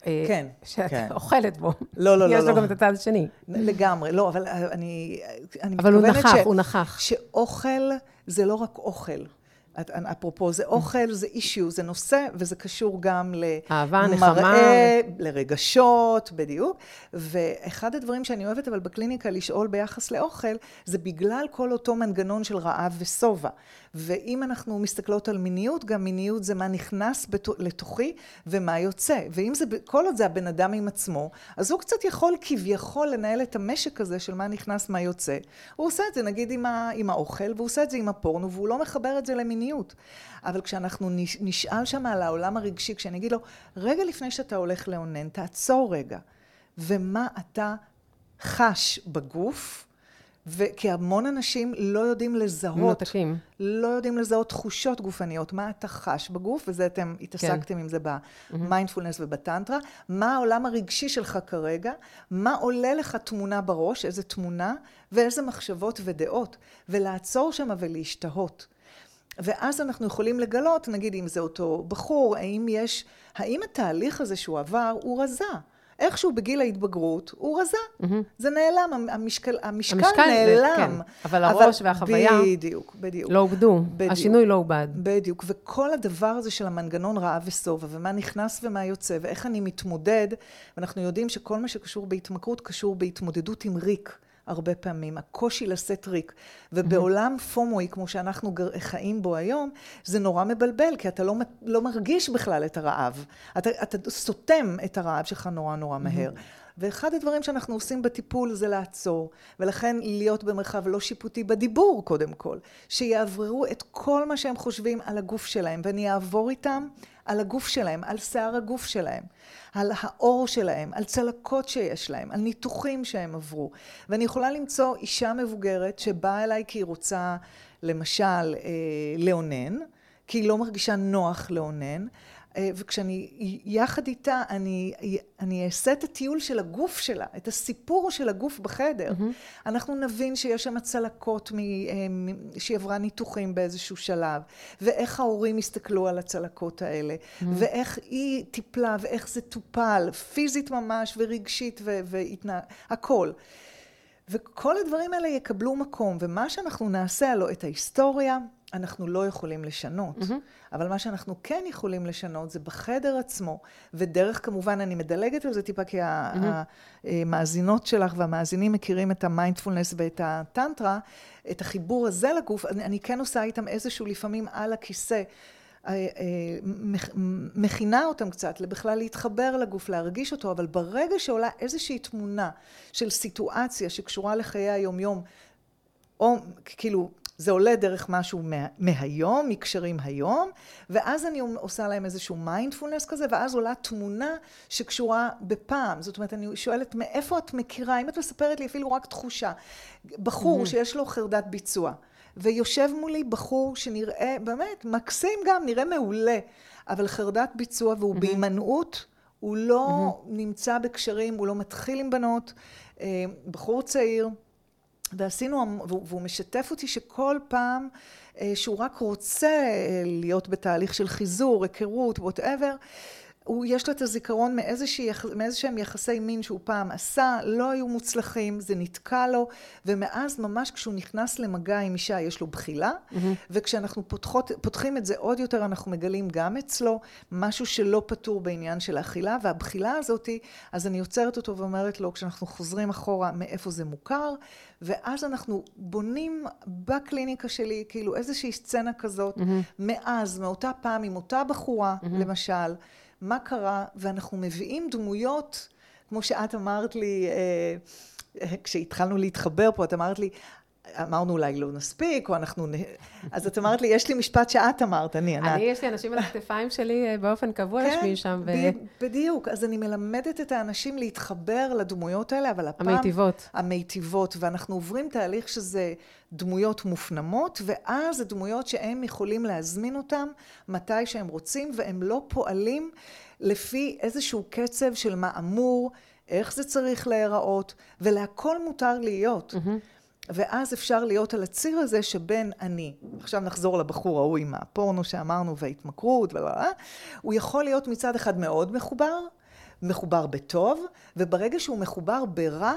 כן, שאת כן. אוכלת בו. לא, לא, לא. יש לו לא. גם את הצד השני. לגמרי, לא, אבל אני, אני אבל הוא נכח, ש, הוא נכח. שאוכל זה לא רק אוכל. אפרופו, זה אוכל, זה אישיו, זה נושא, וזה קשור גם אהבה, למראה, לרגשות, בדיוק. ואחד הדברים שאני אוהבת, אבל בקליניקה לשאול ביחס לאוכל, זה בגלל כל אותו מנגנון של רעב ושובע. ואם אנחנו מסתכלות על מיניות, גם מיניות זה מה נכנס לתוכי ומה יוצא. ואם זה, כל עוד זה הבן אדם עם עצמו, אז הוא קצת יכול כביכול לנהל את המשק הזה של מה נכנס, מה יוצא. הוא עושה את זה נגיד עם, ה, עם האוכל, והוא עושה את זה עם הפורנו, והוא לא מחבר את זה למיניות. אבל כשאנחנו נשאל שם על העולם הרגשי, כשאני אגיד לו, רגע לפני שאתה הולך לאונן, תעצור רגע. ומה אתה חש בגוף, וכי המון אנשים לא יודעים לזהות, מנותקים. לא יודעים לזהות תחושות גופניות, מה אתה חש בגוף, וזה אתם התעסקתם כן. עם זה במיינדפולנס ובטנטרה, מה העולם הרגשי שלך כרגע, מה עולה לך תמונה בראש, איזה תמונה, ואיזה מחשבות ודעות, ולעצור שם ולהשתהות. ואז אנחנו יכולים לגלות, נגיד אם זה אותו בחור, האם יש, האם התהליך הזה שהוא עבר הוא רזה? איכשהו בגיל ההתבגרות, הוא רזה. Mm-hmm. זה נעלם, המשקל, המשקל, המשקל נעלם. כן, אבל הראש אבל והחוויה... בדיוק, בדיוק. לא עובדו, השינוי לא עובד. בדיוק, וכל הדבר הזה של המנגנון רעב ושובע, ומה נכנס ומה יוצא, ואיך אני מתמודד, ואנחנו יודעים שכל מה שקשור בהתמכרות קשור בהתמודדות עם ריק. הרבה פעמים, הקושי לשאת ריק. ובעולם פומואי, כמו שאנחנו חיים בו היום, זה נורא מבלבל, כי אתה לא, לא מרגיש בכלל את הרעב. אתה, אתה סותם את הרעב שלך נורא נורא מהר. ואחד הדברים שאנחנו עושים בטיפול זה לעצור, ולכן להיות במרחב לא שיפוטי בדיבור קודם כל, שיעברו את כל מה שהם חושבים על הגוף שלהם, ואני אעבור איתם על הגוף שלהם, על שיער הגוף שלהם, על האור שלהם, על צלקות שיש להם, על ניתוחים שהם עברו. ואני יכולה למצוא אישה מבוגרת שבאה אליי כי היא רוצה, למשל, אה, לאונן, כי היא לא מרגישה נוח לאונן, וכשאני יחד איתה, אני, אני אעשה את הטיול של הגוף שלה, את הסיפור של הגוף בחדר. Mm-hmm. אנחנו נבין שיש שם צלקות מ, אה, שהיא עברה ניתוחים באיזשהו שלב, ואיך ההורים הסתכלו על הצלקות האלה, mm-hmm. ואיך היא טיפלה, ואיך זה טופל, פיזית ממש, ורגשית, והתנהג... הכל. וכל הדברים האלה יקבלו מקום, ומה שאנחנו נעשה, הלוא את ההיסטוריה, אנחנו לא יכולים לשנות. Mm-hmm. אבל מה שאנחנו כן יכולים לשנות זה בחדר עצמו, ודרך כמובן, אני מדלגת על זה טיפה, כי mm-hmm. המאזינות שלך והמאזינים מכירים את המיינדפולנס ואת הטנטרה, את החיבור הזה לגוף, אני, אני כן עושה איתם איזשהו לפעמים על הכיסא. אה, אה, מכינה אותם קצת, בכלל להתחבר לגוף, להרגיש אותו, אבל ברגע שעולה איזושהי תמונה של סיטואציה שקשורה לחיי היומיום, או כאילו זה עולה דרך משהו מה, מהיום, מקשרים היום, ואז אני עושה להם איזשהו מיינדפולנס כזה, ואז עולה תמונה שקשורה בפעם. זאת אומרת, אני שואלת, מאיפה את מכירה, אם את מספרת לי אפילו רק תחושה, בחור mm-hmm. שיש לו חרדת ביצוע, ויושב מולי בחור שנראה, באמת, מקסים גם, נראה מעולה, אבל חרדת ביצוע והוא mm-hmm. בהימנעות, הוא לא mm-hmm. נמצא בקשרים, הוא לא מתחיל עם בנות, אה, בחור צעיר. ועשינו, והוא משתף אותי שכל פעם אה, שהוא רק רוצה אה, להיות בתהליך של חיזור, היכרות, וואטאבר, הוא, יש לו את הזיכרון מאיזשהם יחסי מין שהוא פעם עשה, לא היו מוצלחים, זה נתקע לו, ומאז ממש כשהוא נכנס למגע עם אישה יש לו בחילה, mm-hmm. וכשאנחנו פותחות, פותחים את זה עוד יותר, אנחנו מגלים גם אצלו משהו שלא פתור בעניין של האכילה, והבחילה הזאתי, אז אני עוצרת אותו ואומרת לו, כשאנחנו חוזרים אחורה, מאיפה זה מוכר, ואז אנחנו בונים בקליניקה שלי, כאילו איזושהי סצנה כזאת, mm-hmm. מאז, מאותה פעם, עם אותה בחורה, mm-hmm. למשל, מה קרה, ואנחנו מביאים דמויות, כמו שאת אמרת לי, אה, כשהתחלנו להתחבר פה, את אמרת לי, אמרנו אולי לא נספיק, או אנחנו... אז את אמרת לי, יש לי משפט שאת אמרת, אני, ענת. אני, יש לי אנשים על הכתפיים שלי אה, באופן קבוע כן, יושבים שם. ו... בדיוק. אז אני מלמדת את האנשים להתחבר לדמויות האלה, אבל הפעם... המיטיבות. המיטיבות. ואנחנו עוברים תהליך שזה דמויות מופנמות, ואז הדמויות שהם יכולים להזמין אותם מתי שהם רוצים, והם לא פועלים לפי איזשהו קצב של מה אמור, איך זה צריך להיראות, ולהכל מותר להיות. Mm-hmm. ואז אפשר להיות על הציר הזה שבין אני, עכשיו נחזור לבחור ההוא עם הפורנו שאמרנו וההתמכרות, הוא יכול להיות מצד אחד מאוד מחובר, מחובר בטוב, וברגע שהוא מחובר ברע,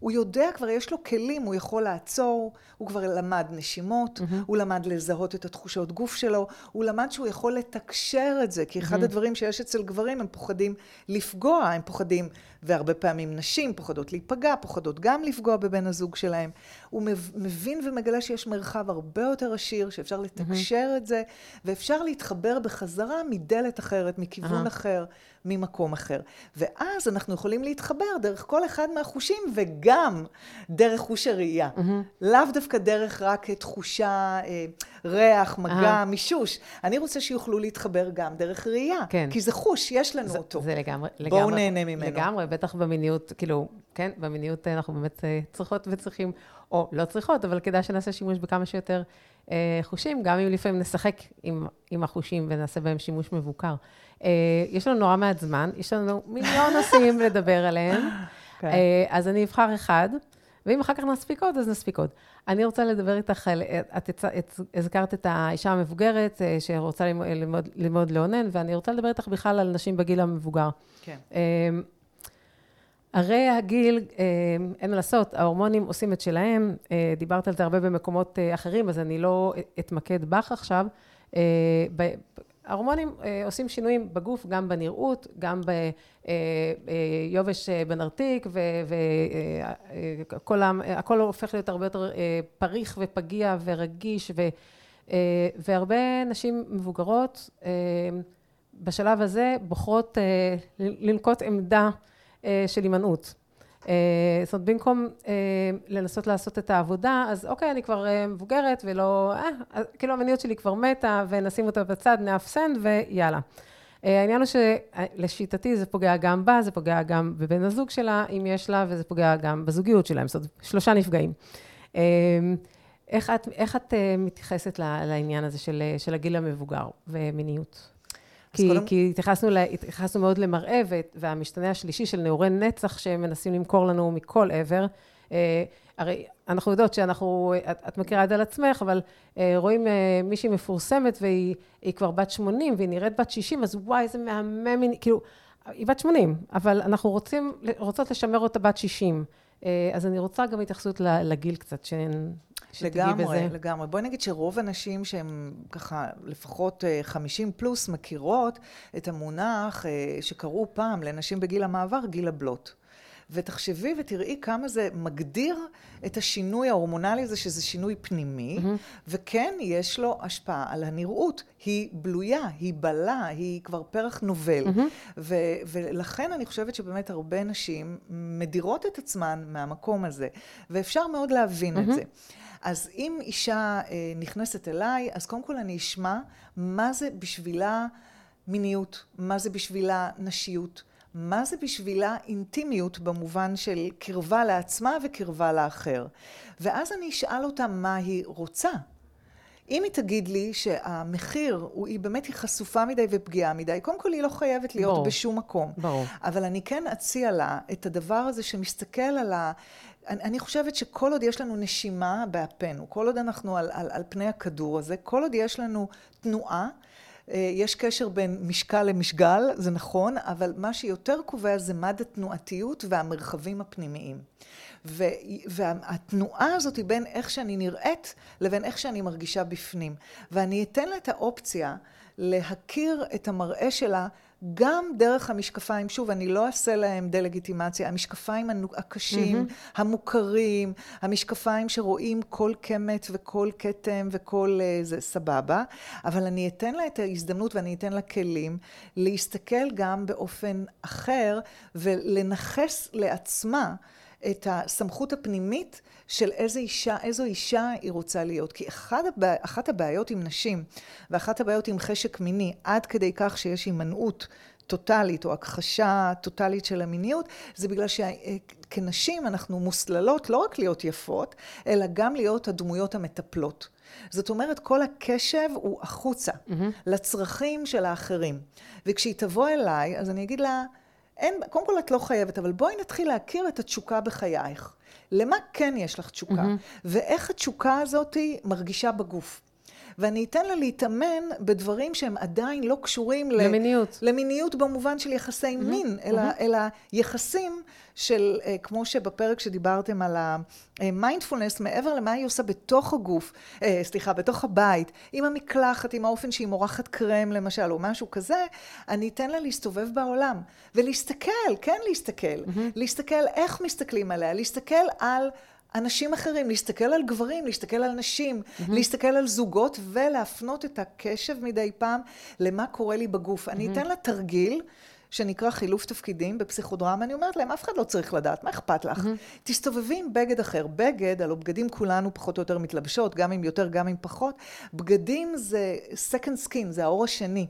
הוא יודע כבר, יש לו כלים, הוא יכול לעצור, הוא כבר למד נשימות, mm-hmm. הוא למד לזהות את התחושות גוף שלו, הוא למד שהוא יכול לתקשר את זה, כי אחד mm-hmm. הדברים שיש אצל גברים, הם פוחדים לפגוע, הם פוחדים, והרבה פעמים נשים פוחדות להיפגע, פוחדות גם לפגוע בבן הזוג שלהם. הוא מבין ומגלה שיש מרחב הרבה יותר עשיר, שאפשר לתקשר mm-hmm. את זה, ואפשר להתחבר בחזרה מדלת אחרת, מכיוון uh-huh. אחר. ממקום אחר. ואז אנחנו יכולים להתחבר דרך כל אחד מהחושים, וגם דרך חוש הראייה. Mm-hmm. לאו דווקא דרך רק תחושה, אה, ריח, מגע, uh-huh. מישוש. אני רוצה שיוכלו להתחבר גם דרך ראייה. כן. כי זה חוש, יש לנו זה, אותו. זה לגמרי, לגמרי. בואו נהנה ממנו. לגמרי, בטח במיניות, כאילו, כן, במיניות אנחנו באמת אה, צריכות וצריכים, או לא צריכות, אבל כדאי שנעשה שימוש בכמה שיותר אה, חושים, גם אם לפעמים נשחק עם, עם החושים ונעשה בהם שימוש מבוקר. אה, יש לנו נורא מעט זמן, יש לנו מיליון נושאים לדבר עליהם, okay. (laughs) כן. אה, אז אני אבחר אחד, ואם אחר כך נספיק עוד, אז נספיק עוד. אני רוצה לדבר איתך, על, את, את, את הזכרת את האישה המבוגרת אה, שרוצה ללמוד, ללמוד, ללמוד לאונן, ואני רוצה לדבר איתך בכלל על נשים בגיל המבוגר. כן. הרי הגיל, אין מה לעשות, ההורמונים עושים את שלהם, דיברת על זה הרבה במקומות אחרים, אז אני לא אתמקד בך עכשיו. ההורמונים אה, עושים שינויים בגוף, גם בנראות, גם ביובש אה, אה, בנרתיק, והכל הופך להיות הרבה יותר פריך ופגיע ורגיש, ו, והרבה נשים מבוגרות בשלב הזה בוחרות לנקוט עמדה של הימנעות. אה, זאת אומרת, במקום אה, לנסות לעשות את העבודה, אז אוקיי, אני כבר אה, מבוגרת ולא, אה, כאילו המיניות שלי כבר מתה, ונשים אותה בצד, נאפסן ויאללה. העניין הוא שלשיטתי זה פוגע גם בה, זה פוגע גם בבן הזוג שלה, אם יש לה, וזה פוגע גם בזוגיות שלהם, זאת אומרת, שלושה נפגעים. איך את, איך את מתייחסת לעניין הזה של, של הגיל המבוגר ומיניות? כי, קודם... כי התייחסנו, לה, התייחסנו מאוד למראה, והמשתנה השלישי של נעורי נצח שמנסים למכור לנו מכל עבר. אה, הרי אנחנו יודעות שאנחנו, את, את מכירה את זה על עצמך, אבל אה, רואים אה, מישהי מפורסמת והיא כבר בת 80 והיא נראית בת 60, אז וואי, איזה מהמם, כאילו, היא בת 80, אבל אנחנו רוצים, רוצות לשמר אותה בת 60. אה, אז אני רוצה גם התייחסות לגיל קצת, שהן... לגמרי, בזה. לגמרי. בואי נגיד שרוב הנשים שהן ככה לפחות 50 אה, פלוס מכירות את המונח אה, שקראו פעם לנשים בגיל המעבר, גיל הבלוט. ותחשבי ותראי כמה זה מגדיר את השינוי ההורמונלי הזה, שזה שינוי פנימי, mm-hmm. וכן, יש לו השפעה על הנראות. היא בלויה, היא בלה, היא כבר פרח נובל. Mm-hmm. ו- ולכן אני חושבת שבאמת הרבה נשים מדירות את עצמן מהמקום הזה, ואפשר מאוד להבין mm-hmm. את זה. אז אם אישה אה, נכנסת אליי, אז קודם כל אני אשמע מה זה בשבילה מיניות, מה זה בשבילה נשיות, מה זה בשבילה אינטימיות במובן של קרבה לעצמה וקרבה לאחר. ואז אני אשאל אותה מה היא רוצה. אם היא תגיד לי שהמחיר, הוא, היא באמת היא חשופה מדי ופגיעה מדי, קודם כל היא לא חייבת להיות ברור. בשום מקום. ברור. אבל אני כן אציע לה את הדבר הזה שמסתכל על ה... אני, אני חושבת שכל עוד יש לנו נשימה באפינו, כל עוד אנחנו על, על, על פני הכדור הזה, כל עוד יש לנו תנועה, אה, יש קשר בין משקל למשגל, זה נכון, אבל מה שיותר קובע זה מד התנועתיות והמרחבים הפנימיים. והתנועה הזאת היא בין איך שאני נראית לבין איך שאני מרגישה בפנים. ואני אתן לה את האופציה להכיר את המראה שלה גם דרך המשקפיים, שוב, אני לא אעשה להם דה-לגיטימציה, המשקפיים הקשים, mm-hmm. המוכרים, המשקפיים שרואים כל קמת וכל כתם וכל uh, זה סבבה, אבל אני אתן לה את ההזדמנות ואני אתן לה כלים להסתכל גם באופן אחר ולנכס לעצמה את הסמכות הפנימית של איזה אישה, איזו אישה היא רוצה להיות. כי אחד. אחת הבעיות עם נשים, ואחת הבעיות עם חשק מיני, עד כדי כך שיש הימנעות טוטאלית או הכחשה טוטאלית של המיניות, זה בגלל שכנשים אנחנו מוסללות לא רק להיות יפות, אלא גם להיות הדמויות המטפלות. זאת אומרת, כל הקשב הוא החוצה, mm-hmm. לצרכים של האחרים. וכשהיא תבוא אליי, אז אני אגיד לה, אין, קודם כל את לא חייבת, אבל בואי נתחיל להכיר את התשוקה בחייך. למה כן יש לך תשוקה? Mm-hmm. ואיך התשוקה הזאת מרגישה בגוף. ואני אתן לה להתאמן בדברים שהם עדיין לא קשורים למיניות. למיניות במובן של יחסי mm-hmm. מין, אלא, mm-hmm. אלא יחסים של, אה, כמו שבפרק שדיברתם על המיינדפולנס, מעבר למה היא עושה בתוך הגוף, אה, סליחה, בתוך הבית, עם המקלחת, עם האופן שהיא מורחת קרם למשל, או משהו כזה, אני אתן לה להסתובב בעולם ולהסתכל, כן להסתכל, mm-hmm. להסתכל איך מסתכלים עליה, להסתכל על... אנשים אחרים, להסתכל על גברים, להסתכל על נשים, mm-hmm. להסתכל על זוגות ולהפנות את הקשב מדי פעם למה קורה לי בגוף. Mm-hmm. אני אתן לה תרגיל שנקרא חילוף תפקידים בפסיכודרמה, אני אומרת להם, אף אחד לא צריך לדעת, מה אכפת לך? Mm-hmm. תסתובבי עם בגד אחר. בגד, הלוא בגדים כולנו פחות או יותר מתלבשות, גם אם יותר, גם אם פחות. בגדים זה second skin, זה האור השני.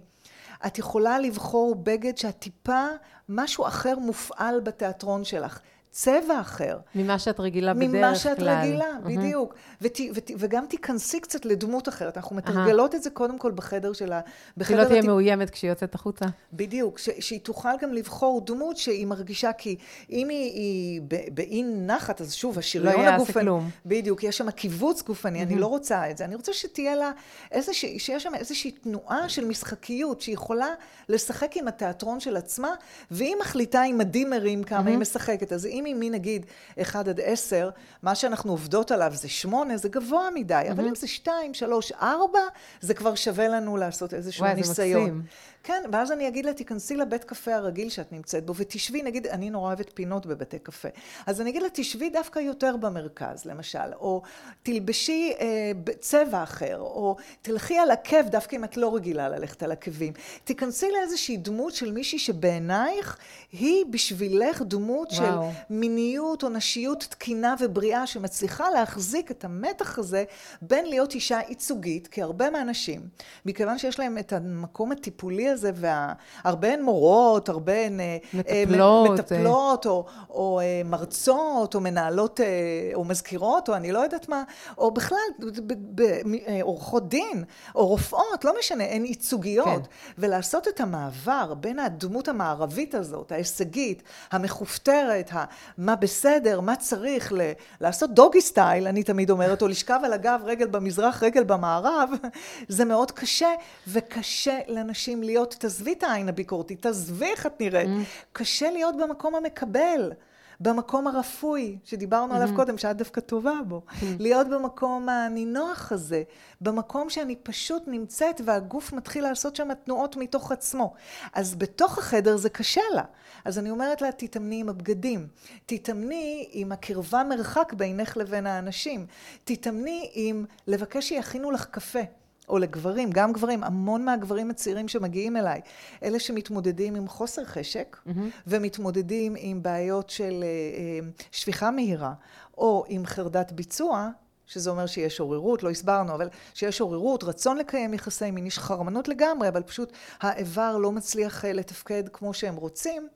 את יכולה לבחור בגד שהטיפה משהו אחר מופעל בתיאטרון שלך. צבע אחר. ממה שאת רגילה בדרך כלל. ממה שאת רגילה, בדיוק. ות, ות, וגם תיכנסי קצת לדמות אחרת. אנחנו מתרגלות את זה קודם כל בחדר שלה. היא לא תהיה מאוימת כשהיא יוצאת החוצה. בדיוק, ש, שהיא תוכל גם לבחור דמות שהיא מרגישה, כי אם היא, היא באי נחת, אז שוב, השריון הגופני... לא יעשה כלום. בדיוק, יש שם קיבוץ גופני, אני לא רוצה את זה. אני רוצה שתהיה לה איזושהי, שיש שם איזושהי תנועה של משחקיות, שהיא יכולה לשחק עם התיאטרון של עצמה, והיא מחליטה עם הדימרים כמה היא משחקת. אז אם היא מנגיד 1 עד 10, מה שאנחנו עובדות עליו זה 8, זה גבוה מדי, אבל אם זה 2, 3, 4, זה כבר שווה לנו לעשות איזשהו ניסיון. וואי, זה מקסים. כן, ואז אני אגיד לה, תיכנסי לבית קפה הרגיל שאת נמצאת בו, ותשבי, נגיד, אני נורא אוהבת פינות בבתי קפה. אז אני אגיד לה, תשבי דווקא יותר במרכז, למשל, או תלבשי אה, צבע אחר, או תלכי על עקב, דווקא אם את לא רגילה ללכת על עקבים. תיכנסי לאיזושהי דמות של מישהי שבעינייך היא בשבילך דמות וואו. של מיניות או נשיות תקינה ובריאה, שמצליחה להחזיק את המתח הזה בין להיות אישה ייצוגית, כי הרבה מהנשים, מכיוון שיש להם את המקום הטיפולי הזה, והרבה הן מורות, הרבה הן אה, מטפלות, מטפלות או, או אה, מרצות, או מנהלות, אה, או מזכירות, או אני לא יודעת מה, או בכלל עורכות דין, או רופאות, לא משנה, הן ייצוגיות. כן. ולעשות את המעבר בין הדמות המערבית הזאת, ההישגית, המכופתרת, מה בסדר, מה צריך ל- לעשות דוגי סטייל, אני תמיד אומרת, או לשכב על הגב, רגל במזרח, רגל במערב, (laughs) זה מאוד קשה, וקשה לנשים להיות להיות, תעזבי את העין הביקורתית, תעזבי איך את נראית. Mm. קשה להיות במקום המקבל. במקום הרפוי, שדיברנו mm-hmm. עליו קודם, שאת דווקא טובה בו. Mm-hmm. להיות במקום הנינוח הזה, במקום שאני פשוט נמצאת והגוף מתחיל לעשות שם תנועות מתוך עצמו. אז בתוך החדר זה קשה לה. אז אני אומרת לה, תתאמני עם הבגדים. תתאמני עם הקרבה מרחק בינך לבין האנשים. תתאמני עם לבקש שיכינו לך קפה. או לגברים, גם גברים, המון מהגברים הצעירים שמגיעים אליי, אלה שמתמודדים עם חוסר חשק, mm-hmm. ומתמודדים עם בעיות של אה, אה, שפיכה מהירה, או עם חרדת ביצוע, שזה אומר שיש עוררות, לא הסברנו, אבל שיש עוררות, רצון לקיים יחסי מין, יש חרמנות לגמרי, אבל פשוט האיבר לא מצליח אה, לתפקד כמו שהם רוצים,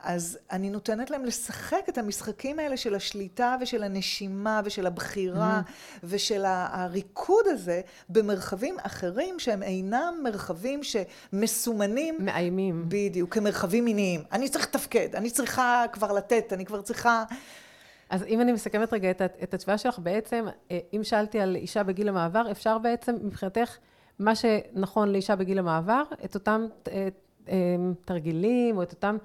אז אני נותנת להם לשחק את המשחקים האלה של השליטה ושל הנשימה ושל הבחירה mm-hmm. ושל הריקוד הזה במרחבים אחרים שהם אינם מרחבים שמסומנים. מאיימים. בדיוק, כמרחבים מיניים. אני צריך לתפקד, אני צריכה כבר לתת, אני כבר צריכה... אז אם אני מסכמת רגע את, את התשובה שלך, בעצם, אה, אם שאלתי על אישה בגיל המעבר, אפשר בעצם מבחינתך, מה שנכון לאישה בגיל המעבר, את אותם אה, אה, תרגילים, או את אותם,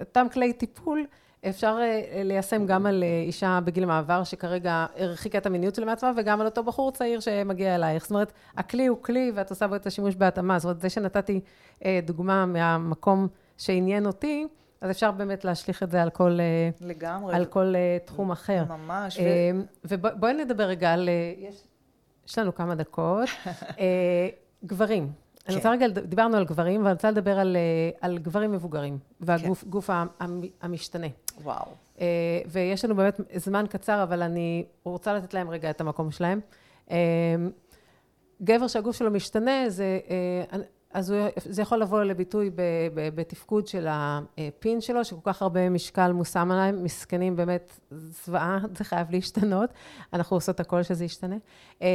אותם כלי טיפול, אפשר ליישם גם על אישה בגיל המעבר, שכרגע הרחיקה את המיניות שלה מעצמה, וגם על אותו בחור צעיר שמגיע אלייך. זאת אומרת, הכלי הוא כלי, ואת עושה בו את השימוש בהתאמה. זאת אומרת, זה שנתתי דוגמה מהמקום שעניין אותי, אז אפשר באמת להשליך את זה על כל, אה, לגמרי. על כל אה, תחום אחר. ממש. אה, ובואי נדבר רגע על, יש, יש לנו כמה דקות. (laughs) גברים. כן. אני רוצה רגע, דיברנו על גברים, ואני רוצה לדבר על, על גברים מבוגרים, והגוף כן. המשתנה. וואו. ויש לנו באמת זמן קצר, אבל אני רוצה לתת להם רגע את המקום שלהם. גבר שהגוף שלו משתנה, זה, אז הוא, זה יכול לבוא לביטוי בתפקוד של הפין שלו, שכל כך הרבה משקל מושם עליהם, מסכנים באמת זוועה, (laughs) זה חייב להשתנות, אנחנו עושות הכל שזה ישתנה. אה,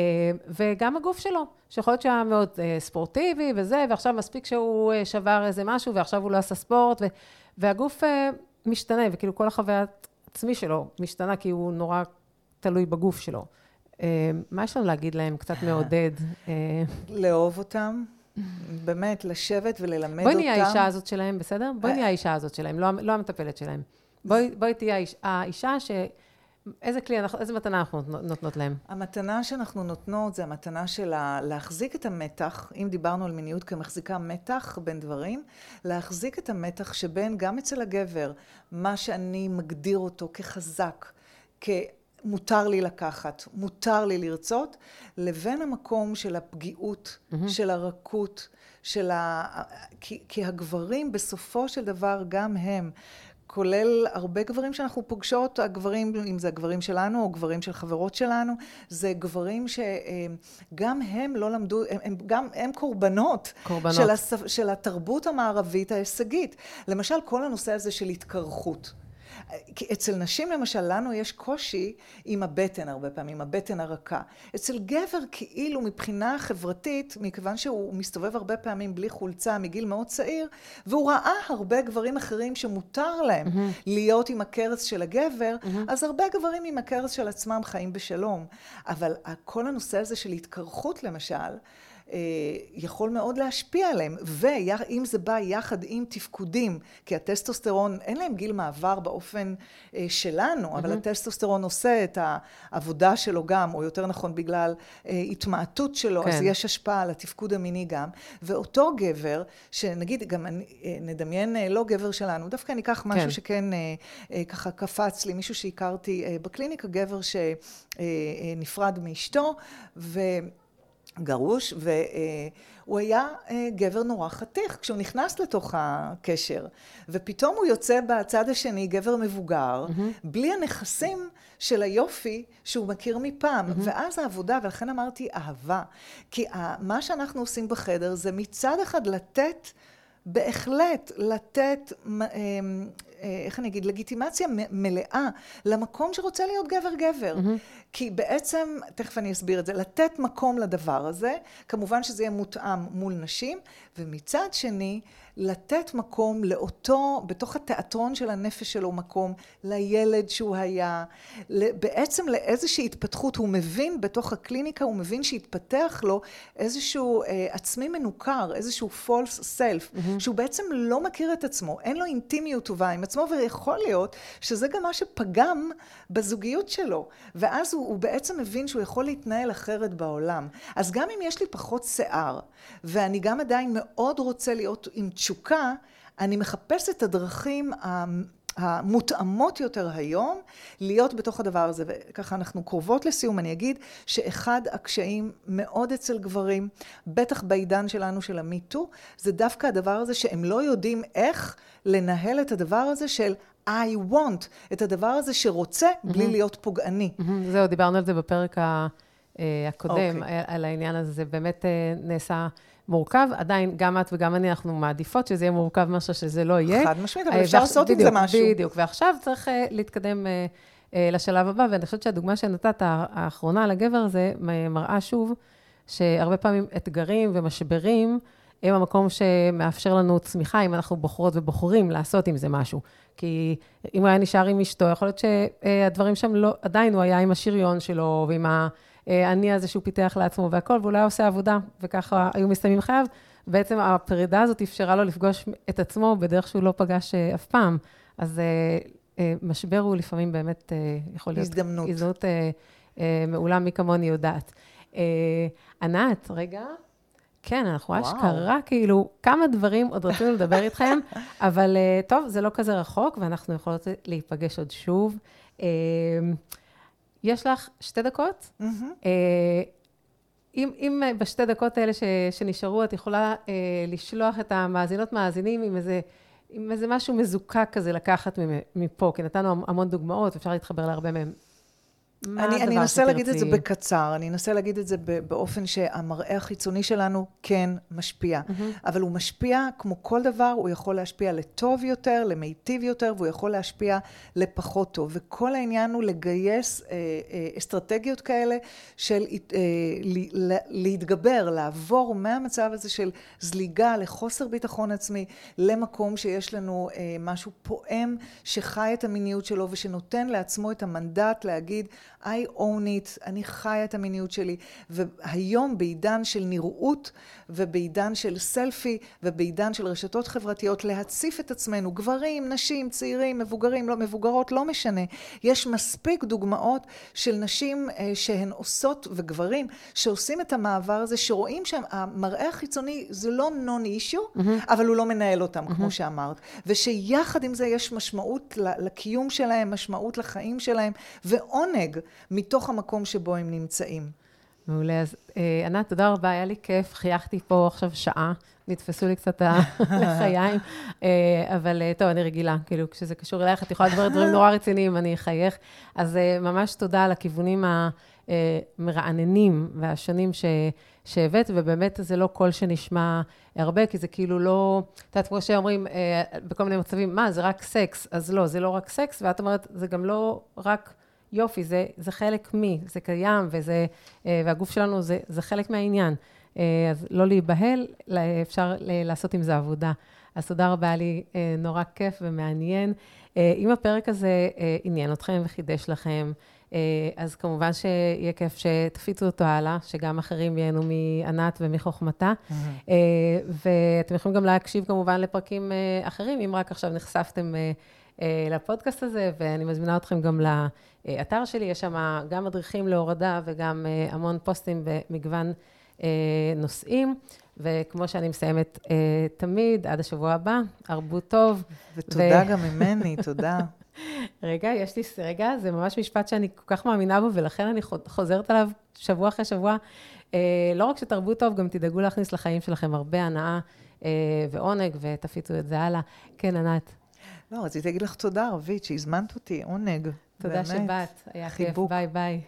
וגם הגוף שלו, שיכול להיות שהיה מאוד אה, ספורטיבי וזה, ועכשיו מספיק שהוא אה, שבר איזה משהו, ועכשיו הוא לא עשה ספורט, והגוף משתנה, וכאילו כל החוויה עצמי שלו משתנה, כי הוא נורא תלוי בגוף שלו. מה יש לנו להגיד להם? קצת מעודד. אה, לאהוב אותם, באמת, לשבת וללמד אותם. בואי נהיה האישה הזאת שלהם, בסדר? בואי נהיה האישה הזאת שלהם, לא, לא המטפלת שלהם. בואי, בואי תהיה האיש, האישה ש... איזה כלי, איזה מתנה אנחנו נותנות להם? המתנה שאנחנו נותנות זה המתנה של להחזיק את המתח, אם דיברנו על מיניות כמחזיקה מתח בין דברים, להחזיק את המתח שבין גם אצל הגבר, מה שאני מגדיר אותו כחזק, כמותר לי לקחת, מותר לי לרצות, לבין המקום של הפגיעות, mm-hmm. של הרכות, של ה... כי, כי הגברים בסופו של דבר גם הם כולל הרבה גברים שאנחנו פוגשות, הגברים, אם זה הגברים שלנו או גברים של חברות שלנו, זה גברים שגם הם לא למדו, הם, הם גם הם קורבנות, קורבנות. של, הס, של התרבות המערבית ההישגית. למשל, כל הנושא הזה של התקרחות. כי אצל נשים למשל, לנו יש קושי עם הבטן הרבה פעמים, הבטן הרכה. אצל גבר כאילו מבחינה חברתית, מכיוון שהוא מסתובב הרבה פעמים בלי חולצה מגיל מאוד צעיר, והוא ראה הרבה גברים אחרים שמותר להם mm-hmm. להיות עם הכרס של הגבר, mm-hmm. אז הרבה גברים עם הכרס של עצמם חיים בשלום. אבל כל הנושא הזה של התקרחות למשל, יכול מאוד להשפיע עליהם, ואם זה בא יחד עם תפקודים, כי הטסטוסטרון, אין להם גיל מעבר באופן אה, שלנו, mm-hmm. אבל הטסטוסטרון עושה את העבודה שלו גם, או יותר נכון בגלל אה, התמעטות שלו, כן. אז יש השפעה על התפקוד המיני גם, ואותו גבר, שנגיד, גם נדמיין לא גבר שלנו, דווקא ניקח משהו כן. שכן ככה קפץ לי, מישהו שהכרתי בקליניקה, גבר שנפרד מאשתו, ו... גרוש, והוא היה אה, גבר נורא חתיך כשהוא נכנס לתוך הקשר. ופתאום הוא יוצא בצד השני, גבר מבוגר, mm-hmm. בלי הנכסים של היופי שהוא מכיר מפעם. Mm-hmm. ואז העבודה, ולכן אמרתי אהבה. כי מה שאנחנו עושים בחדר זה מצד אחד לתת... בהחלט לתת, אה, אה, איך אני אגיד, לגיטימציה מלאה למקום שרוצה להיות גבר-גבר. Mm-hmm. כי בעצם, תכף אני אסביר את זה, לתת מקום לדבר הזה, כמובן שזה יהיה מותאם מול נשים, ומצד שני, לתת מקום לאותו, בתוך התיאטרון של הנפש שלו מקום, לילד שהוא היה, בעצם לאיזושהי התפתחות, הוא מבין בתוך הקליניקה, הוא מבין שהתפתח לו איזשהו אה, עצמי מנוכר, איזשהו false self, mm-hmm. שהוא בעצם לא מכיר את עצמו, אין לו אינטימיות טובה עם עצמו, ויכול להיות שזה גם מה שפגם בזוגיות שלו, ואז הוא, הוא בעצם מבין שהוא יכול להתנהל אחרת בעולם. אז גם אם יש לי פחות שיער, ואני גם עדיין מאוד רוצה להיות עם תשוקה, אני מחפש את הדרכים המותאמות יותר היום להיות בתוך הדבר הזה. וככה אנחנו קרובות לסיום, אני אגיד שאחד הקשיים מאוד אצל גברים, בטח בעידן שלנו של המיטו, זה דווקא הדבר הזה שהם לא יודעים איך לנהל את הדבר הזה של I want, את הדבר הזה שרוצה בלי mm-hmm. להיות פוגעני. Mm-hmm. זהו, דיברנו על זה בפרק ה... אה, הקודם, okay. אוקיי. על העניין הזה, זה באמת אה, נעשה מורכב. עדיין, גם את וגם אני, אנחנו מעדיפות שזה יהיה מורכב מאשר שזה לא יהיה. חד משמעית, אבל אה, אפשר לעשות עם זה משהו. בדיוק, ועכשיו צריך להתקדם לשלב הבא, ואני חושבת שהדוגמה שנתת, האחרונה לגבר הזה, מראה שוב שהרבה פעמים אתגרים ומשברים, הם המקום שמאפשר לנו צמיחה, אם אנחנו בוחרות ובוחרים לעשות עם זה משהו. כי אם הוא היה נשאר עם אשתו, יכול להיות שהדברים שם לא, עדיין הוא היה עם השריון שלו ועם ה... האני הזה שהוא פיתח לעצמו והכל, ואולי עושה עבודה, וככה היו מסתיימים חייו. בעצם הפרידה הזאת אפשרה לו לפגוש את עצמו בדרך שהוא לא פגש אה, אף פעם. אז אה, אה, משבר הוא לפעמים באמת יכול להיות... הזדמנות. הזדמנות מעולה, מי כמוני יודעת. ענת, רגע. כן, אנחנו וואו. אשכרה, כאילו, כמה דברים עוד רצינו לדבר איתכם, (laughs) אבל טוב, זה לא כזה רחוק, ואנחנו יכולות להיפגש עוד שוב. יש לך שתי דקות. Mm-hmm. אם, אם בשתי דקות האלה ש, שנשארו, את יכולה אה, לשלוח את המאזינות, מאזינים עם איזה, עם איזה משהו מזוקק כזה לקחת מפה, כי נתנו המון דוגמאות, אפשר להתחבר להרבה מהם. אני, אני אנסה להגיד את זה בקצר, אני אנסה להגיד את זה באופן שהמראה החיצוני שלנו כן משפיע. Mm-hmm. אבל הוא משפיע, כמו כל דבר, הוא יכול להשפיע לטוב יותר, למיטיב יותר, והוא יכול להשפיע לפחות טוב. וכל העניין הוא לגייס אה, אה, אסטרטגיות כאלה של אה, להתגבר, לעבור מהמצב הזה של זליגה לחוסר ביטחון עצמי, למקום שיש לנו אה, משהו פועם, שחי את המיניות שלו ושנותן לעצמו את המנדט להגיד, I own it, אני חיה את המיניות שלי. והיום בעידן של נראות ובעידן של סלפי ובעידן של רשתות חברתיות, להציף את עצמנו, גברים, נשים, צעירים, מבוגרים, לא מבוגרות, לא משנה. יש מספיק דוגמאות של נשים אה, שהן עושות, וגברים, שעושים את המעבר הזה, שרואים שהמראה החיצוני זה לא נון אישו, mm-hmm. אבל הוא לא מנהל אותם, mm-hmm. כמו שאמרת. ושיחד עם זה יש משמעות לקיום שלהם, משמעות לחיים שלהם, ועונג מתוך המקום שבו הם נמצאים. מעולה. אז אה, ענת, תודה רבה, היה לי כיף. חייכתי פה עכשיו שעה, נתפסו לי קצת (laughs) לחיים, אה, אבל אה, טוב, אני רגילה. כאילו, כשזה קשור אלייך, את יכולה לדבר דברים (laughs) נורא רציניים, אני אחייך. אז ממש תודה על הכיוונים המרעננים והשונים ש... שהבאת, ובאמת זה לא קול שנשמע הרבה, כי זה כאילו לא, את יודעת, כמו שאומרים בכל מיני מצבים, מה, זה רק סקס? אז לא, זה לא רק סקס, ואת אומרת, זה גם לא רק... יופי, זה, זה חלק מי, זה קיים, וזה, אה, והגוף שלנו זה, זה חלק מהעניין. אה, אז לא להיבהל, אפשר לעשות עם זה עבודה. אז תודה רבה, היה לי אה, נורא כיף ומעניין. אם הפרק הזה עניין אתכם וחידש לכם, אז כמובן שיהיה כיף שתפיצו אותו הלאה, שגם אחרים ייהנו מענת ומחוכמתה. Mm-hmm. ואתם יכולים גם להקשיב כמובן לפרקים אחרים, אם רק עכשיו נחשפתם לפודקאסט הזה, ואני מזמינה אתכם גם לאתר שלי, יש שם גם מדריכים להורדה וגם אה, המון פוסטים במגוון אה, נושאים. וכמו שאני מסיימת אה, תמיד, עד השבוע הבא, הרבו טוב. ותודה ו... גם ממני, תודה. (laughs) רגע, יש לי, רגע, זה ממש משפט שאני כל כך מאמינה בו, ולכן אני חוזרת עליו שבוע אחרי שבוע. לא רק שתרבו טוב, גם תדאגו להכניס לחיים שלכם הרבה הנאה ועונג, ותפיצו את זה הלאה. כן, ענת. לא, רציתי להגיד לך תודה, רבית, שהזמנת אותי, עונג. תודה באמת. שבאת, היה חיבוק. כיף, ביי ביי.